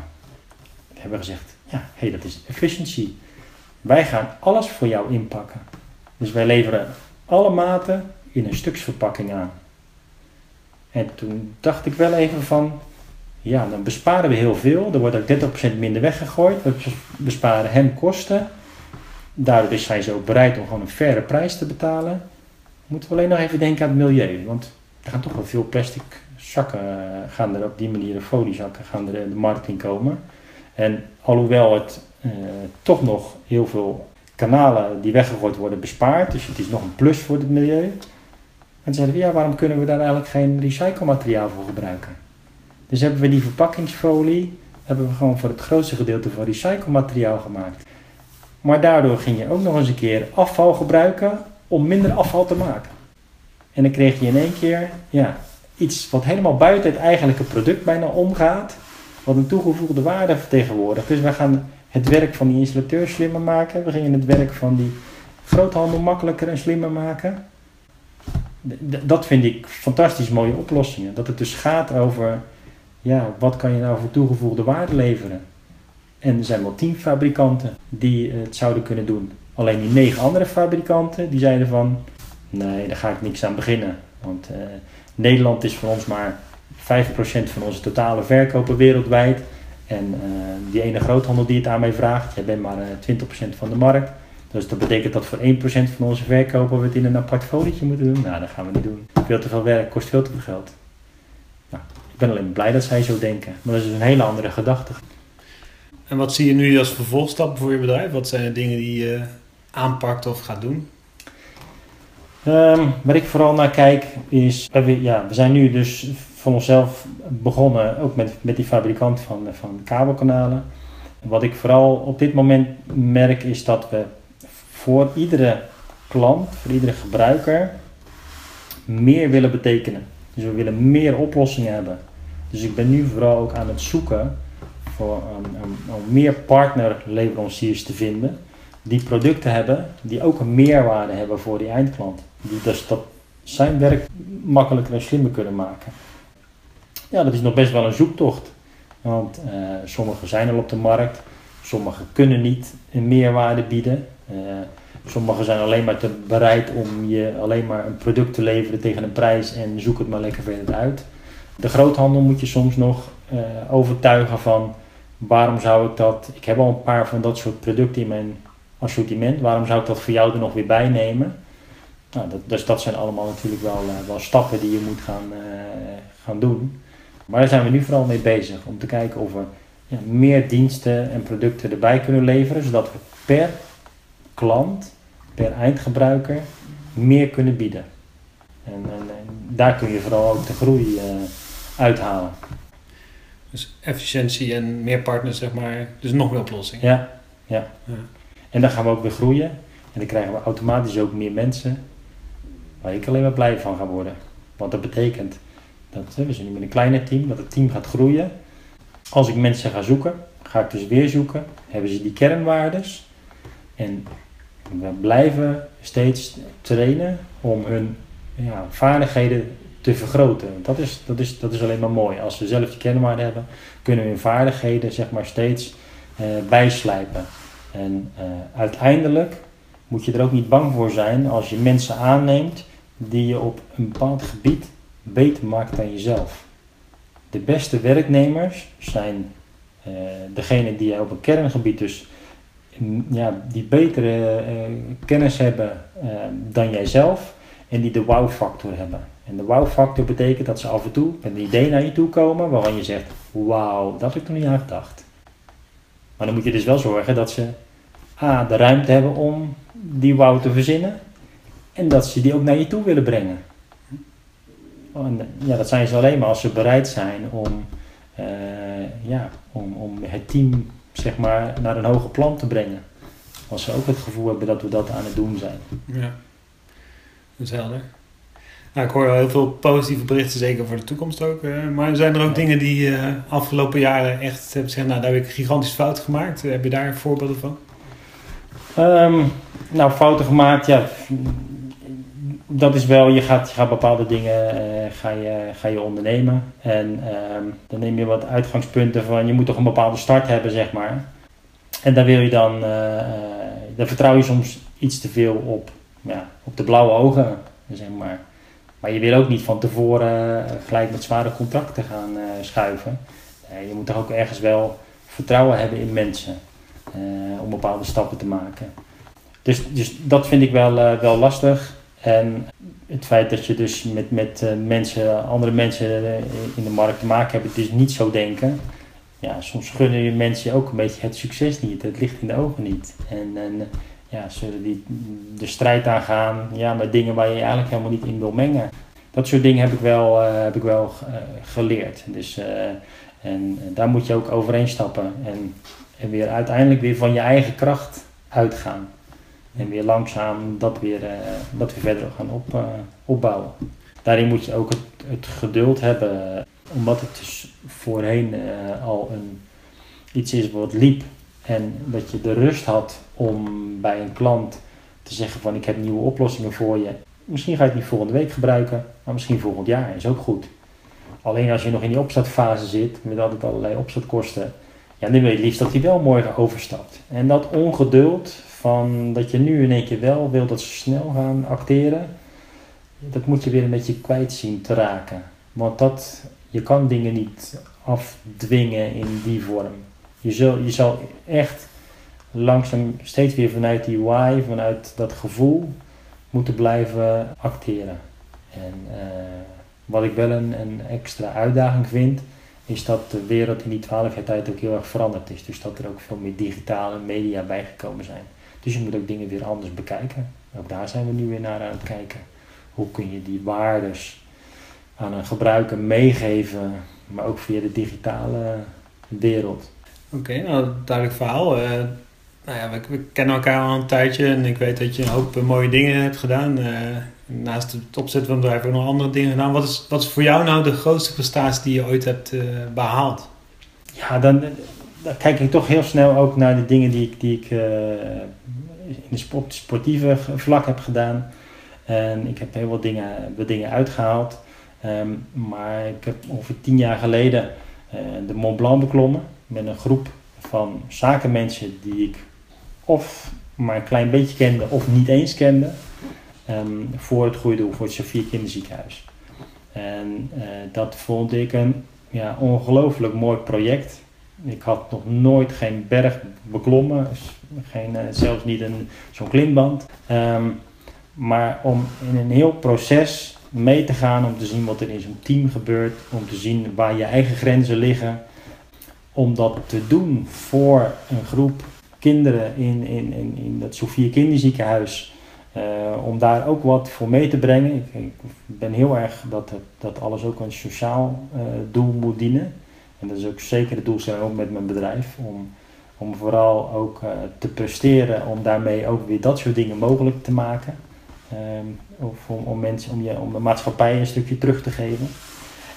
We hebben gezegd, ja, hey, dat is efficiency. Wij gaan alles voor jou inpakken. Dus wij leveren alle maten in een stuksverpakking aan. En toen dacht ik wel even van, ja, dan besparen we heel veel. Er wordt ook 30% minder weggegooid. We besparen hem kosten. Daardoor is hij zo bereid om gewoon een faire prijs te betalen. Moeten we alleen nog even denken aan het milieu. Want er gaan toch wel veel plastic zakken, eh, gaan er op die manier, de foliezakken, gaan er de markt in komen. En alhoewel het eh, toch nog heel veel kanalen die weggegooid worden bespaart. Dus het is nog een plus voor het milieu. En zeiden we, ja, waarom kunnen we daar eigenlijk geen recyclemateriaal voor gebruiken? Dus hebben we die verpakkingsfolie, hebben we gewoon voor het grootste gedeelte van recyclemateriaal gemaakt. Maar daardoor ging je ook nog eens een keer afval gebruiken om minder afval te maken. En dan kreeg je in één keer ja, iets wat helemaal buiten het eigenlijke product bijna omgaat, wat een toegevoegde waarde vertegenwoordigt. Dus we gaan het werk van die installateur slimmer maken. We gingen het werk van die groothandel makkelijker en slimmer maken. dat vind ik fantastisch mooie oplossingen. Dat het dus gaat over, ja, wat kan je nou voor toegevoegde waarde leveren? En er zijn wel tien fabrikanten die het zouden kunnen doen. Alleen die negen andere fabrikanten, die zeiden van, nee, daar ga ik niks aan beginnen. Want uh, Nederland is voor ons maar 5% van onze totale verkopen wereldwijd. En uh, die ene groothandel die het aan mij vraagt, jij bent maar uh, eh, 20% van de markt. Dus dat betekent dat voor 1% van onze verkopen we het in een apart folietje moeten doen. Nou, dat gaan we niet doen. Veel te veel werk, kost veel te veel geld. Nou, ik ben alleen blij dat zij zo denken. Maar dat is een hele andere gedachte. En wat zie je nu als vervolgstap voor je bedrijf? Wat zijn de dingen die je aanpakt of gaat doen? Um, waar ik vooral naar kijk is, we, ja, we zijn nu dus van onszelf begonnen, ook met, met die fabrikant van, van kabelkanalen. Wat ik vooral op dit moment merk is dat we voor iedere klant, voor iedere gebruiker, meer willen betekenen. Dus we willen meer oplossingen hebben. Dus ik ben nu vooral ook aan het zoeken voor um, om meer partnerleveranciers te vinden die producten hebben die ook een meerwaarde hebben voor die eindklant. Die dus dat zijn werk makkelijker en slimmer kunnen maken. Ja, dat is nog best wel een zoektocht. Want uh, sommige zijn al op de markt, sommige kunnen niet een meerwaarde bieden. Uh, Sommigen zijn alleen maar te bereid om je alleen maar een product te leveren tegen een prijs en zoek het maar lekker verder uit. De groothandel moet je soms nog uh, overtuigen van waarom zou ik dat, ik heb al een paar van dat soort producten in mijn assortiment, waarom zou ik dat voor jou er nog weer bij nemen? Nou, dat, dus dat zijn allemaal natuurlijk wel, uh, wel stappen die je moet gaan, uh, gaan doen. Maar daar zijn we nu vooral mee bezig om te kijken of we ja, meer diensten en producten erbij kunnen leveren, zodat we per klant, per eindgebruiker meer kunnen bieden. En, daar kun je vooral ook de groei uh, uithalen. Dus efficiëntie en meer partners, zeg maar. Dus nog meer oplossingen. Ja, ja. ja. En dan gaan we ook weer groeien. En dan krijgen we automatisch ook meer mensen waar ik alleen maar blij van ga worden. Want dat betekent dat we zijn nu met een kleiner team, dat het team gaat groeien. Als ik mensen ga zoeken, ga ik dus weer zoeken. Hebben ze die kernwaardes? En we blijven steeds trainen om hun ja, vaardigheden te vergroten. Dat is, dat, is, dat is alleen maar mooi. Als we zelf die kernwaarden hebben, kunnen we vaardigheden zeg maar, steeds uh, bijslijpen. En uh, uiteindelijk moet je er ook niet bang voor zijn als je mensen aanneemt die je op een bepaald gebied beter maakt dan jezelf. De beste werknemers zijn uh, degene die op een kerngebied dus ja, die betere kennis hebben dan jijzelf en die de wow-factor hebben. En de wow-factor betekent dat ze af en toe met een idee naar je toe komen waarvan je zegt: Wauw, dat heb ik nog niet aan gedacht. Maar dan moet je dus wel zorgen dat ze A, de ruimte hebben om die wow te verzinnen en dat ze die ook naar je toe willen brengen. En, ja, dat zijn ze alleen maar als ze bereid zijn om, uh, ja, om, om het team zeg maar, naar een hoger plan te brengen. Als ze ook het gevoel hebben dat we dat aan het doen zijn. Ja, dat is helder. Nou, ik hoor wel heel veel positieve berichten, zeker voor de toekomst ook. Uh, maar zijn er ook dingen die uh, afgelopen jaren echt hebben gezegd, nou daar heb ik gigantisch fout gemaakt. heb je daar voorbeelden van? Um, nou, fouten gemaakt, ja. Dat is wel, je gaat, je gaat bepaalde dingen uh, ga je, ga je ondernemen. En um, dan neem je wat uitgangspunten van, je moet toch een bepaalde start hebben, zeg maar. En dan wil je dan, dan vertrouw je soms iets te veel op, ja, op de blauwe ogen, zeg maar. Maar je wil ook niet van tevoren eh, gelijk met zware contracten gaan uh, schuiven. Uh, je moet toch ook ergens wel vertrouwen hebben in mensen om bepaalde stappen te maken. Dus, dus dat vind ik wel, wel lastig. En het feit dat je dus met, met mensen, andere mensen in de markt te maken hebt, dus niet zo denken. Ja, soms gunnen je mensen ook een beetje het succes niet. Het ligt in de ogen niet. En, en ja, zullen die de strijd aangaan ja, met dingen waar je, je eigenlijk helemaal niet in wil mengen. Dat soort dingen heb ik wel, uh, heb ik wel uh, geleerd. Dus, uh, en daar moet je ook overheen stappen. En, en weer uiteindelijk weer van je eigen kracht uitgaan. En weer langzaam dat weer, dat weer verder gaan op, opbouwen. Daarin moet je ook het, het geduld hebben. Omdat het dus voorheen al een, iets is wat liep en dat je de rust had om bij een klant te zeggen van ik heb nieuwe oplossingen voor je. Misschien ga je het niet volgende week gebruiken, maar misschien volgend jaar is ook goed. Alleen als je nog in die opstartfase zit, met altijd allerlei opstartkosten, ja, dan wil je liefst dat hij wel morgen overstapt. En dat ongeduld van dat je nu in één keer wel wilt dat ze snel gaan acteren, dat moet je weer een beetje kwijt zien te raken. Want dat, je kan dingen niet afdwingen in die vorm. Je, zul, je zal echt langzaam steeds weer vanuit die why, vanuit dat gevoel, moeten blijven acteren. En uh, wat ik wel een, een, extra uitdaging vind, is dat de wereld in die twaalf jaar tijd ook heel erg veranderd is. Dus dat er ook veel meer digitale media bijgekomen zijn. Dus je moet ook dingen weer anders bekijken. Ook daar zijn we nu weer naar aan het kijken. Hoe kun je die waardes aan een gebruiker meegeven, maar ook via de digitale wereld. Oké, okay, nou duidelijk verhaal. Uh, nou ja, we, kennen elkaar al een tijdje en ik weet dat je een hoop mooie dingen hebt gedaan. Uh, naast het opzetten van het bedrijf ook nog andere dingen gedaan. Wat is, wat is voor jou nou de grootste prestatie die je ooit hebt behaald? Ja, dan, kijk ik toch heel snel ook naar de dingen die ik, die ik in de sport, sportieve vlak heb gedaan. En ik heb heel veel dingen, wat dingen uitgehaald. Um, maar ik heb ongeveer tien jaar geleden de Mont Blanc beklommen met een groep van zakenmensen die ik of maar een klein beetje kende of niet eens kende. Um, voor het goede doel, voor het Sofie Kinderziekenhuis. En uh, dat vond ik een ja, ongelooflijk mooi project. Ik had nog nooit geen berg beklommen, geen, zelfs niet zo'n klimband. Ehm, maar om in een heel proces mee te gaan, om te zien wat er in zo'n team gebeurt, om te zien waar je eigen grenzen liggen, om dat te doen voor een groep kinderen in, in, in, in dat Sofia Kinderziekenhuis. Uh, om daar ook wat voor mee te brengen. Ik, ben heel erg dat, dat alles ook een sociaal uh, doel moet dienen. En dat is ook zeker het doelstelling ook met mijn bedrijf. Om, om vooral ook uh, te presteren, om daarmee ook weer dat soort dingen mogelijk te maken. Um, of om, om, mensen, om, je, om de maatschappij een stukje terug te geven.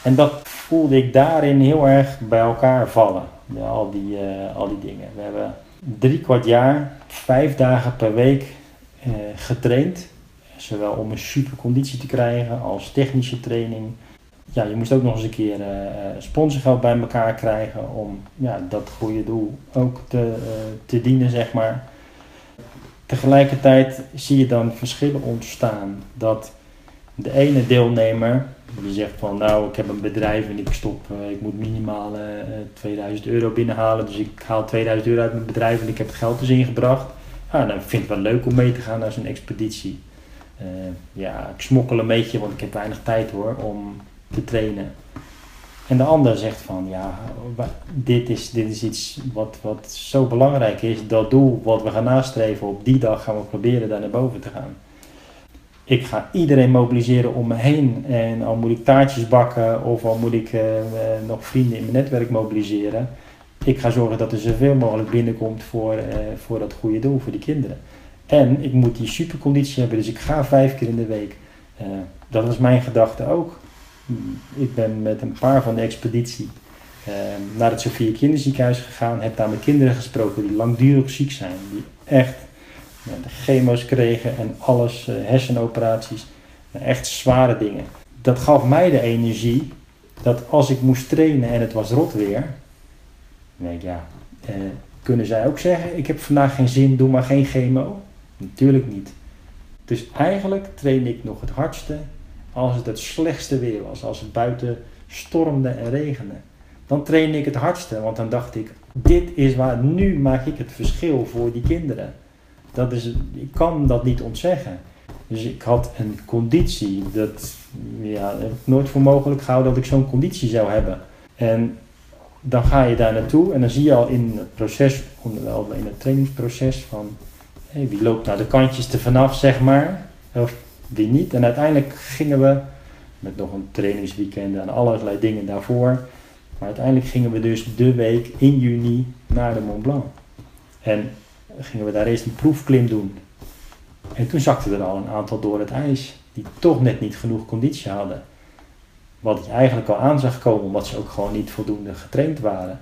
En dat voelde ik daarin heel erg bij elkaar vallen. Ja, al, die, al die dingen. We hebben drie kwart jaar, vijf dagen per week uh, getraind. Zowel om een super conditie te krijgen als technische training. Ja, je moest ook nog eens een keer uh, sponsorgeld bij elkaar krijgen om ja, dat goede doel ook te, te dienen, zeg maar. Tegelijkertijd zie je dan verschillen ontstaan. Dat de ene deelnemer die zegt van nou ik heb een bedrijf en ik stop, uh, ik moet minimaal uh, 2000 euro binnenhalen. Dus ik haal 2000 euro uit mijn bedrijf en ik heb het geld dus ingebracht. Ja, dan vind ik het wel leuk om mee te gaan naar zo'n expeditie. Ja, ik smokkel een beetje, want ik heb weinig tijd hoor om te trainen. En de ander zegt van ja, dit is, dit is iets wat, wat zo belangrijk is. Dat doel wat we gaan nastreven, op die dag gaan we proberen daar naar boven te gaan ik ga iedereen mobiliseren om me heen. En al moet ik taartjes bakken of al moet ik uh, nog vrienden in mijn netwerk mobiliseren. Ik ga zorgen dat er zoveel mogelijk binnenkomt voor, uh, voor dat goede doel, voor die kinderen. En ik moet die superconditie hebben, dus ik ga vijf keer in de week. Dat was mijn gedachte ook. Ik ben met een paar van de expeditie naar het Sofia Kinderziekenhuis gegaan. Heb daar met kinderen gesproken die langdurig ziek zijn. Die echt de chemo's kregen en alles, uh, hersenoperaties. Echt zware dingen. Dat gaf mij de energie dat als ik moest trainen en het was rot weer, dan denk ik ja, eh, kunnen zij ook zeggen: Ik heb vandaag geen zin, doe maar geen chemo? Natuurlijk niet. Dus eigenlijk train ik nog het hardste als het het slechtste weer was, als het buiten stormde en regende. Dan train ik het hardste, want dan dacht ik: Dit is waar, nu maak ik het verschil voor die kinderen. Dat is, ik kan dat niet ontzeggen. Dus ik had een conditie, dat ja, heb ik nooit voor mogelijk gehouden dat ik zo'n conditie zou hebben. En dan ga je daar naartoe en dan zie je al in het proces, in het trainingsproces van wie loopt nou de kantjes er vanaf, zeg maar, of wie niet. En uiteindelijk gingen we met nog een trainingsweekend en allerlei dingen daarvoor. Maar uiteindelijk gingen we dus de week in juni naar de Mont Blanc. En gingen we daar eerst een proefklim doen. En toen zakten er al een aantal door het ijs, die toch net niet genoeg conditie hadden. Wat ik eigenlijk al aan zag komen, omdat ze ook gewoon niet voldoende getraind waren.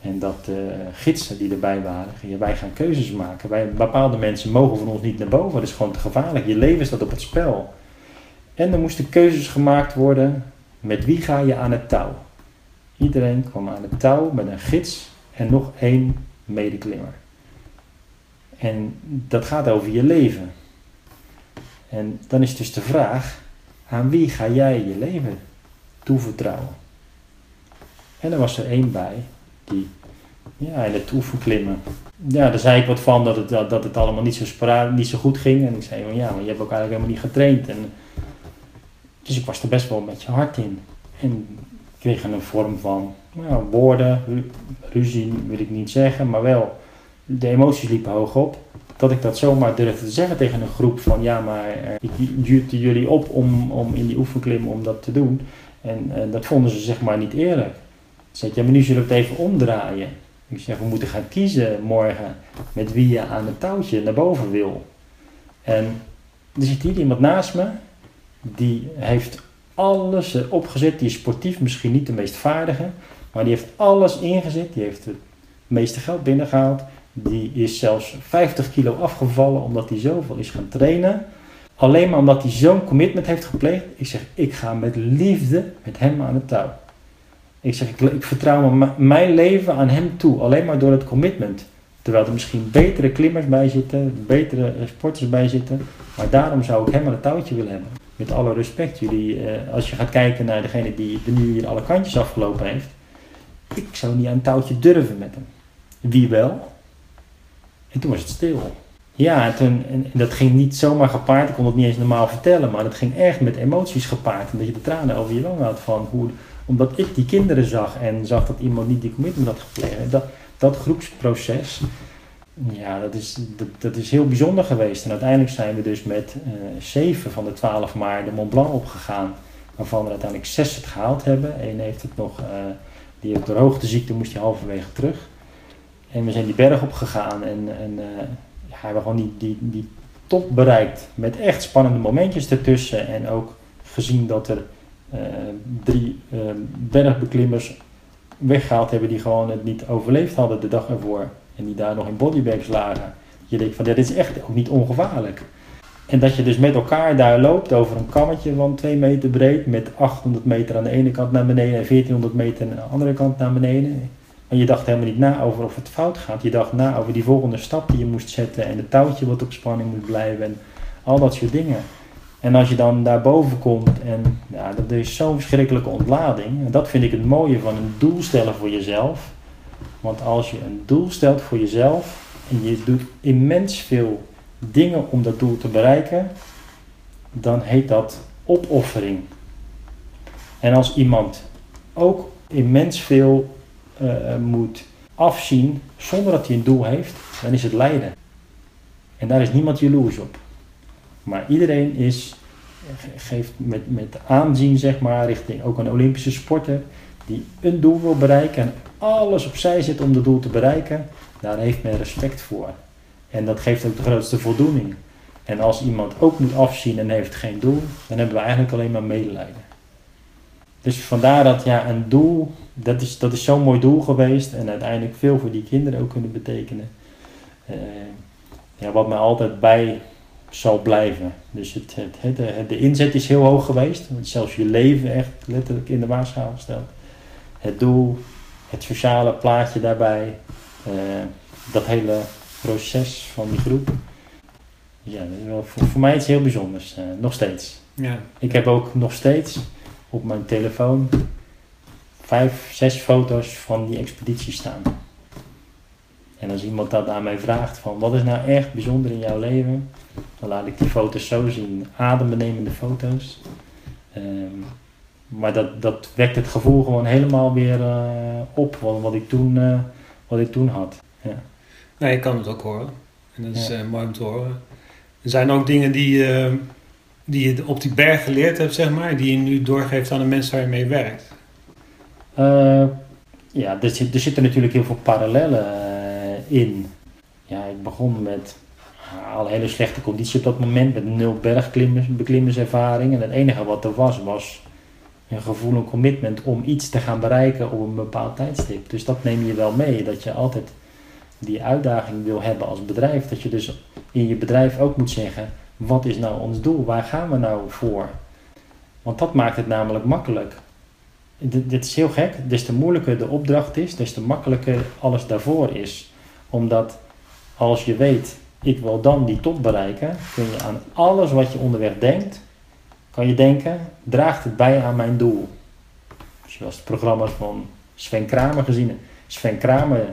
En dat de gidsen die erbij waren, gingen wij gaan keuzes maken. Wij, bepaalde mensen mogen van ons niet naar boven, dat is gewoon te gevaarlijk. Je leven staat op het spel. En er moesten keuzes gemaakt worden, met wie ga je aan het touw? Iedereen kwam aan het touw met een gids en nog één medeklimmer. En dat gaat over je leven. En dan is dus de vraag, aan wie ga jij je leven toevertrouwen? En er was er één bij, die ja, in het oefenklimmen. Ja, daar zei ik wat van dat het, dat het allemaal niet zo, niet zo goed ging. En ik zei van ja, maar je hebt ook eigenlijk helemaal niet getraind. En, dus ik was er best wel met je hart in. En kreeg een vorm van nou, woorden, ruzie wil ik niet zeggen, maar wel de emoties liepen hoog op. Dat ik dat zomaar durfde te zeggen tegen een groep van ja, maar eh, ik duwde jullie op om, om in die oefenklim om dat te doen. En uh, dat vonden ze zeg maar niet eerlijk. Zeg ja, maar nu zullen we het even omdraaien. Ik zeg, we moeten gaan kiezen morgen met wie je aan het touwtje naar boven wil. En er zit hier iemand naast me, die heeft alles opgezet. Die is sportief misschien niet de meest vaardige, maar die heeft alles ingezet. Die heeft het meeste geld binnengehaald. Die is zelfs 50 kilo afgevallen omdat hij zoveel is gaan trainen. Alleen maar omdat hij zo'n commitment heeft gepleegd. Ik zeg, ik ga met liefde met hem aan het touw. Ik zeg, ik, vertrouw mijn leven aan hem toe. Alleen maar door het commitment. Terwijl er misschien betere klimmers bij zitten, betere sporters bij zitten. Maar daarom zou ik hem aan het touwtje willen hebben. Met alle respect, jullie, eh, als je gaat kijken naar degene die er nu hier alle kantjes afgelopen heeft ik zou niet aan een touwtje durven met hem. Wie wel? En toen was het stil. Ja, en, toen, en dat ging niet zomaar gepaard. Ik kon het niet eens normaal vertellen, maar dat ging echt met emoties gepaard. En dat je de tranen over je wangen had van hoe, omdat ik die kinderen zag en zag dat iemand niet die commitment had gepleegd. Dat, dat groepsproces, ja, dat is, dat, dat, is heel bijzonder geweest. En uiteindelijk zijn we dus met uh, zeven van de twaalf maar de Mont Blanc opgegaan. Waarvan er uiteindelijk zes het gehaald hebben. Eén heeft het nog, uh, die heeft door hoogteziekte moest hij halverwege terug. En we zijn die berg opgegaan en, en uh, ja, hebben gewoon die, die, die top bereikt. Met echt spannende momentjes ertussen. En ook gezien dat er drie bergbeklimmers weggehaald hebben die gewoon het niet overleefd hadden de dag ervoor. En die daar nog in bodybags lagen. Je denkt van, dit is echt ook niet ongevaarlijk. En dat je dus met elkaar daar loopt over een kammetje van 2 meter breed. Met 800 meter aan de ene kant naar beneden en 1400 meter aan de andere kant naar beneden. En je dacht helemaal niet na over of het fout gaat. Je dacht na over die volgende stap die je moest zetten. En het touwtje wat op spanning moet blijven. En al dat soort dingen. En als je dan daarboven komt en ja, dat is zo'n verschrikkelijke ontlading. En dat vind ik het mooie van een doel stellen voor jezelf. Want als je een doel stelt voor jezelf en je doet immens veel dingen om dat doel te bereiken, dan heet dat opoffering. En als iemand ook immens veel uh, moet afzien zonder dat hij een doel heeft, dan is het lijden. En daar is niemand jaloers op. Maar iedereen is, geeft met, met aanzien, zeg maar, richting ook een Olympische sporter, die een doel wil bereiken en alles opzij zet om dat doel te bereiken, daar heeft men respect voor. En dat geeft ook de grootste voldoening. En als iemand ook moet afzien en heeft geen doel, dan hebben we eigenlijk alleen maar medelijden. Dus vandaar dat ja, een doel, dat is, dat is zo'n mooi doel geweest en uiteindelijk veel voor die kinderen ook kunnen betekenen. Uh, ja, wat mij altijd bij zal blijven. Dus het, het, het, de inzet is heel hoog geweest, zelfs je leven echt letterlijk in de waarschuwing gesteld. Het doel, het sociale plaatje daarbij, uh, dat hele proces van die groep. Ja, voor, voor mij iets heel bijzonders, uh, nog steeds. Ja. Ik heb ook nog steeds op mijn telefoon vijf, zes foto's van die expeditie staan. En als iemand dat aan mij vraagt van wat is nou echt bijzonder in jouw leven, dan laat ik die foto's zo zien, adembenemende foto's. Um, maar dat, dat wekt het gevoel gewoon helemaal weer uh, op wat, wat, ik toen, uh, wat ik toen had. Ja. Nee, ik kan het ook horen. En dat is ja. uh, mooi om te horen. Er zijn ook dingen die, die je op die berg geleerd hebt, zeg maar, die je nu doorgeeft aan de mensen waar je mee werkt. ja, er, zit, er zitten natuurlijk heel veel parallellen in. Ja, ik begon met al een hele slechte conditie op dat moment, met nul bergbeklimmerservaring. En het enige wat er was, was een gevoel, een commitment om iets te gaan bereiken op een bepaald tijdstip. Dus dat neem je wel mee, dat je altijd die uitdaging wil hebben als bedrijf. Dat je dus in je bedrijf ook moet zeggen, wat is nou ons doel? Waar gaan we nou voor? Want dat maakt het namelijk makkelijk. Dit, dit is heel gek, des te moeilijker de opdracht is, des te makkelijker alles daarvoor is. Omdat als je weet, ik wil dan die top bereiken, kun je aan alles wat je onderweg denkt, kan je denken, draagt het bij aan mijn doel? Als je was het programma van Sven Kramer gezien Sven Kramer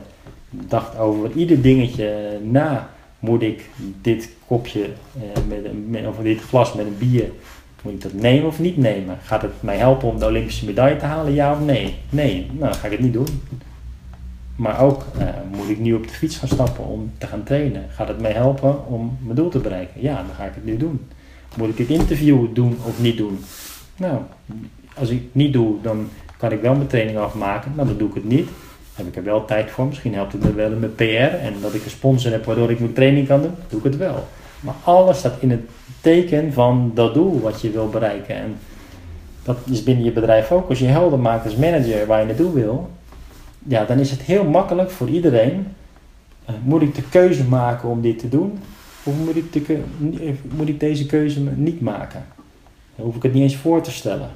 dacht over ieder dingetje na. Moet ik dit kopje eh, met, met, of dit glas met een bier, moet ik dat nemen of niet nemen? Gaat het mij helpen om de Olympische medaille te halen, ja of nee? Nee, nou dan ga ik het niet doen. Maar ook uh, moet ik nu op de fiets gaan stappen om te gaan trainen. Gaat het mij helpen om mijn doel te bereiken? Ja, dan ga ik het nu doen. Moet ik het interview doen of niet doen? Nou, als ik het niet doe, dan kan ik wel mijn training afmaken. Nou, dan doe ik het niet. Heb ik er wel tijd voor. Misschien helpt het me wel met PR. En dat ik een sponsor heb waardoor ik mijn training kan doen, doe ik het wel. Maar alles staat in het teken van dat doel wat je wil bereiken. En dat is binnen je bedrijf ook. Als je helder maakt als manager waar je naartoe wil, ja, dan is het heel makkelijk voor iedereen. Uh, moet ik de keuze maken om dit te doen? Of moet ik, moet ik deze keuze niet maken? Dan hoef ik het niet eens voor te stellen.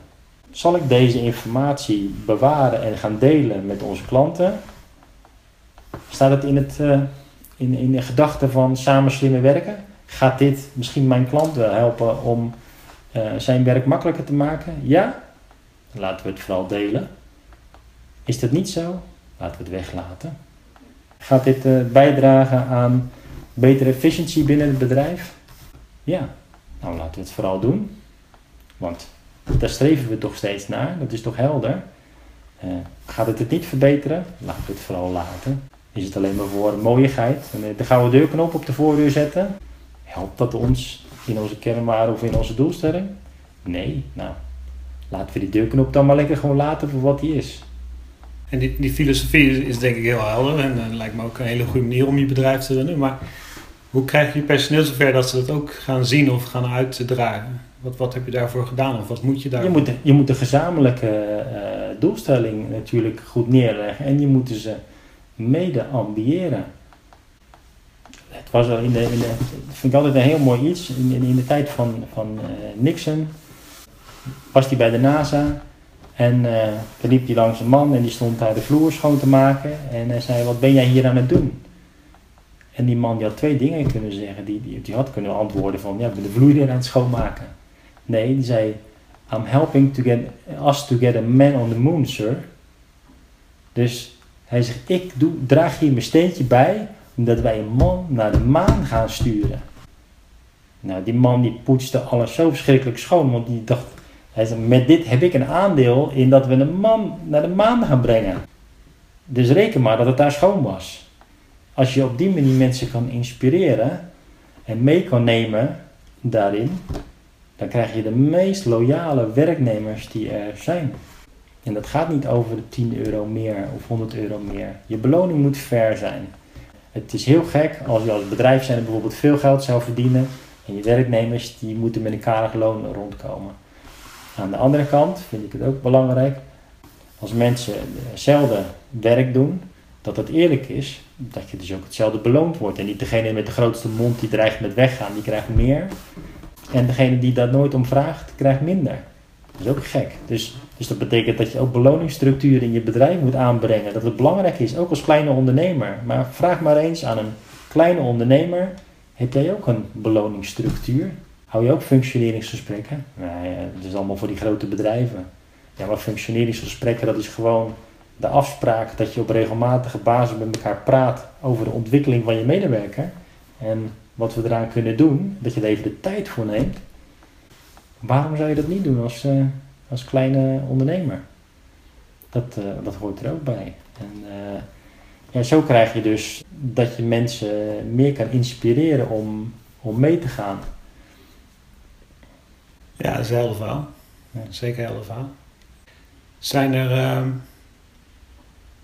Zal ik deze informatie bewaren en gaan delen met onze klanten? Staat het in, het, uh, in, in de gedachte van samen slimmer werken? Gaat dit misschien mijn klant wel helpen om uh, zijn werk makkelijker te maken? Ja? Laten we het vooral delen. Is dat niet zo? Laten we het weglaten. Gaat dit uh, bijdragen aan betere efficiëntie binnen het bedrijf? Ja, nou laten we het vooral doen. Want daar streven we toch steeds naar, dat is toch helder. Uh, gaat het het niet verbeteren? Laten we het vooral laten. Is het alleen maar voor mooiigheid? En de gouden deurknop op de voordeur zetten? Helpt dat ons in onze kernwaarde of in onze doelstelling? Nee, nou, laten we die deurknop dan maar lekker gewoon laten voor wat die is. En die, die filosofie is, denk ik heel helder en uh, lijkt me ook een hele goede manier om je bedrijf te runnen. Maar hoe krijg je personeel zover dat ze dat ook gaan zien of gaan uitdragen? Wat, wat heb je daarvoor gedaan of wat moet je daar? Je moet, je moet de gezamenlijke uh, doelstelling natuurlijk goed neerleggen en je moet ze mede ambiëren. Het was al in de, in vind ik altijd een heel mooi iets. In, in, in de tijd van, van uh, Nixon was hij bij de NASA en uh, liep hij langs een man en die stond daar de vloer schoon te maken en hij zei: Wat ben jij hier aan het doen? En die man die had twee dingen kunnen zeggen. Die, die, had kunnen antwoorden van, ja, ik ben de vloer hier aan het schoonmaken. Nee, die zei, I'm helping to get, us to get a man on the moon, sir. Dus hij zegt, ik doe, draag hier mijn steentje bij, omdat wij een man naar de maan gaan sturen. Nou, die man die poetste alles zo verschrikkelijk schoon, want die dacht, hij met dit heb ik een aandeel in dat we een man naar de maan gaan brengen. Dus reken maar dat het daar schoon was. Als je op die manier mensen kan inspireren en mee kan nemen daarin, dan krijg je de meest loyale werknemers die er zijn. En dat gaat niet over de 10 euro meer of 100 euro meer. Je beloning moet fair zijn. Het is heel gek als je als bedrijf zijn bijvoorbeeld veel geld zou verdienen en je werknemers die moeten met een karig loon rondkomen. Aan de andere kant vind ik het ook belangrijk als mensen hetzelfde werk doen, dat het eerlijk is, dat je dus ook hetzelfde beloond wordt. En niet degene met de grootste mond die dreigt met weggaan, die krijgt meer. En degene die daar nooit om vraagt, krijgt minder. Dat is ook gek. Dus, dus dat betekent dat je ook beloningsstructuur in je bedrijf moet aanbrengen. Dat het belangrijk is, ook als kleine ondernemer. Maar vraag maar eens aan een kleine ondernemer: heb jij ook een beloningsstructuur? Hou je ook functioneringsgesprekken? Nee, dat is allemaal voor die grote bedrijven. Ja, maar functioneringsgesprekken, dat is gewoon de afspraak dat je op regelmatige basis met elkaar praat over de ontwikkeling van je medewerker en wat we eraan kunnen doen, dat je er even de tijd voor neemt. Waarom zou je dat niet doen als, uh, als kleine ondernemer? Dat, uh, dat hoort er ook bij. En uh, ja, zo krijg je dus dat je mensen meer kan inspireren om, om mee te gaan. Ja, dat is een helder verhaal. Ja. Zeker een helder verhaal. Zijn er ehm,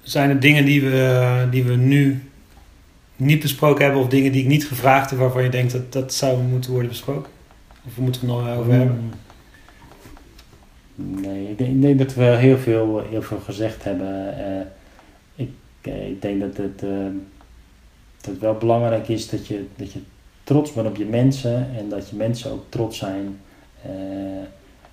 zijn er dingen die we, die we nu niet besproken hebben of dingen die ik niet gevraagd heb waarvan je denkt dat dat zou moeten worden besproken? Of moeten we het nog over hebben? Nee, ik denk, ik denk, dat we heel veel, heel veel gezegd hebben. Uh, ik, uh, ik, denk dat het, uh, dat het wel belangrijk is dat je, dat je trots bent op je mensen en dat je mensen ook trots zijn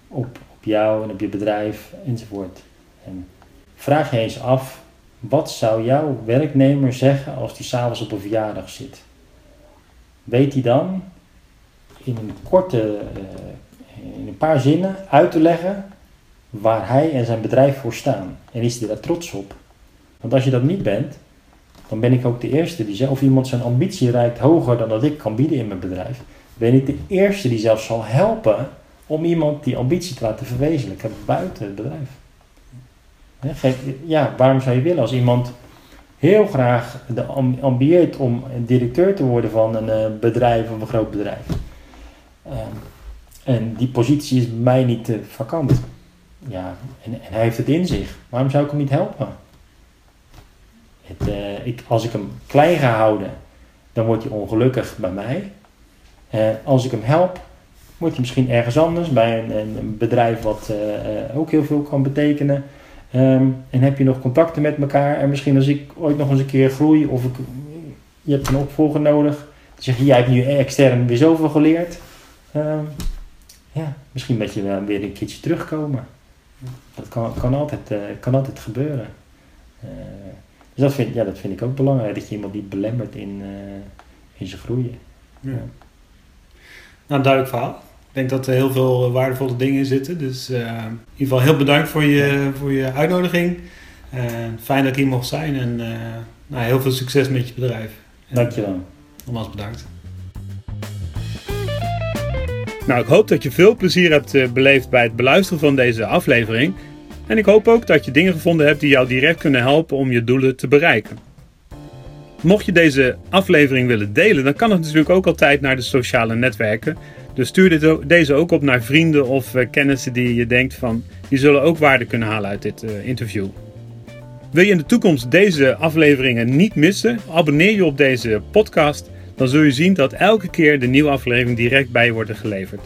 op, op jou en op je bedrijf enzovoort. En vraag je eens af wat zou jouw werknemer zeggen als die s'avonds op een verjaardag zit? Weet hij dan in een korte, uh, in een paar zinnen uit te leggen waar hij en zijn bedrijf voor staan? En is hij daar trots op? Want als je dat niet bent, dan ben ik ook de eerste die zegt, of iemand zijn ambitie reikt hoger dan dat ik kan bieden in mijn bedrijf, ben ik de eerste die zelfs zal helpen om iemand die ambitie te laten verwezenlijken buiten het bedrijf. Ja, waarom zou je willen als iemand heel graag de ambieert om directeur te worden van een uh, bedrijf of een groot bedrijf? Uh, en die positie is bij mij niet uh, vakant. Ja, en, en, hij heeft het in zich. Waarom zou ik hem niet helpen? Het, eh, als ik hem klein ga houden, dan wordt hij ongelukkig bij mij. als ik hem help, wordt hij misschien ergens anders bij een, een bedrijf wat ook heel veel kan betekenen. Um, en heb je nog contacten met elkaar. En misschien als ik ooit nog eens een keer groei of ik, je hebt een opvolger nodig. Dan zeg je, jij hebt nu extern weer zoveel geleerd. Um, ja, misschien dat je weer een keertje terugkomen. Dat kan, kan, altijd, uh, kan altijd gebeuren. Uh, dus dat vind, ja, dat vind ik ook belangrijk. Dat je iemand niet belemmert in, uh, in zijn groeien. Ja. Ja. Nou, duidelijk verhaal. Ik denk dat er heel veel waardevolle dingen in zitten. Dus uh, in ieder geval heel bedankt voor je, voor je uitnodiging. En fijn dat ik hier mocht zijn en nou, heel veel succes met je bedrijf. Dankjewel. Nogmaals bedankt. Nou, ik hoop dat je veel plezier hebt beleefd bij het beluisteren van deze aflevering. En ik hoop ook dat je dingen gevonden hebt die jou direct kunnen helpen om je doelen te bereiken. Mocht je deze aflevering willen delen, dan kan het natuurlijk ook altijd naar de sociale netwerken. Dus stuur deze ook op naar vrienden of uh, kennissen die je denkt van, die zullen ook waarde kunnen halen uit dit uh, interview. Wil je in de toekomst deze afleveringen niet missen? Abonneer je op deze podcast. Dan zul je zien dat elke keer de nieuwe aflevering direct bij je wordt geleverd.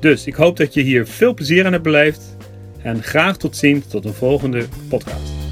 Dus ik hoop dat je hier veel plezier aan hebt beleefd. En graag tot ziens tot een volgende podcast.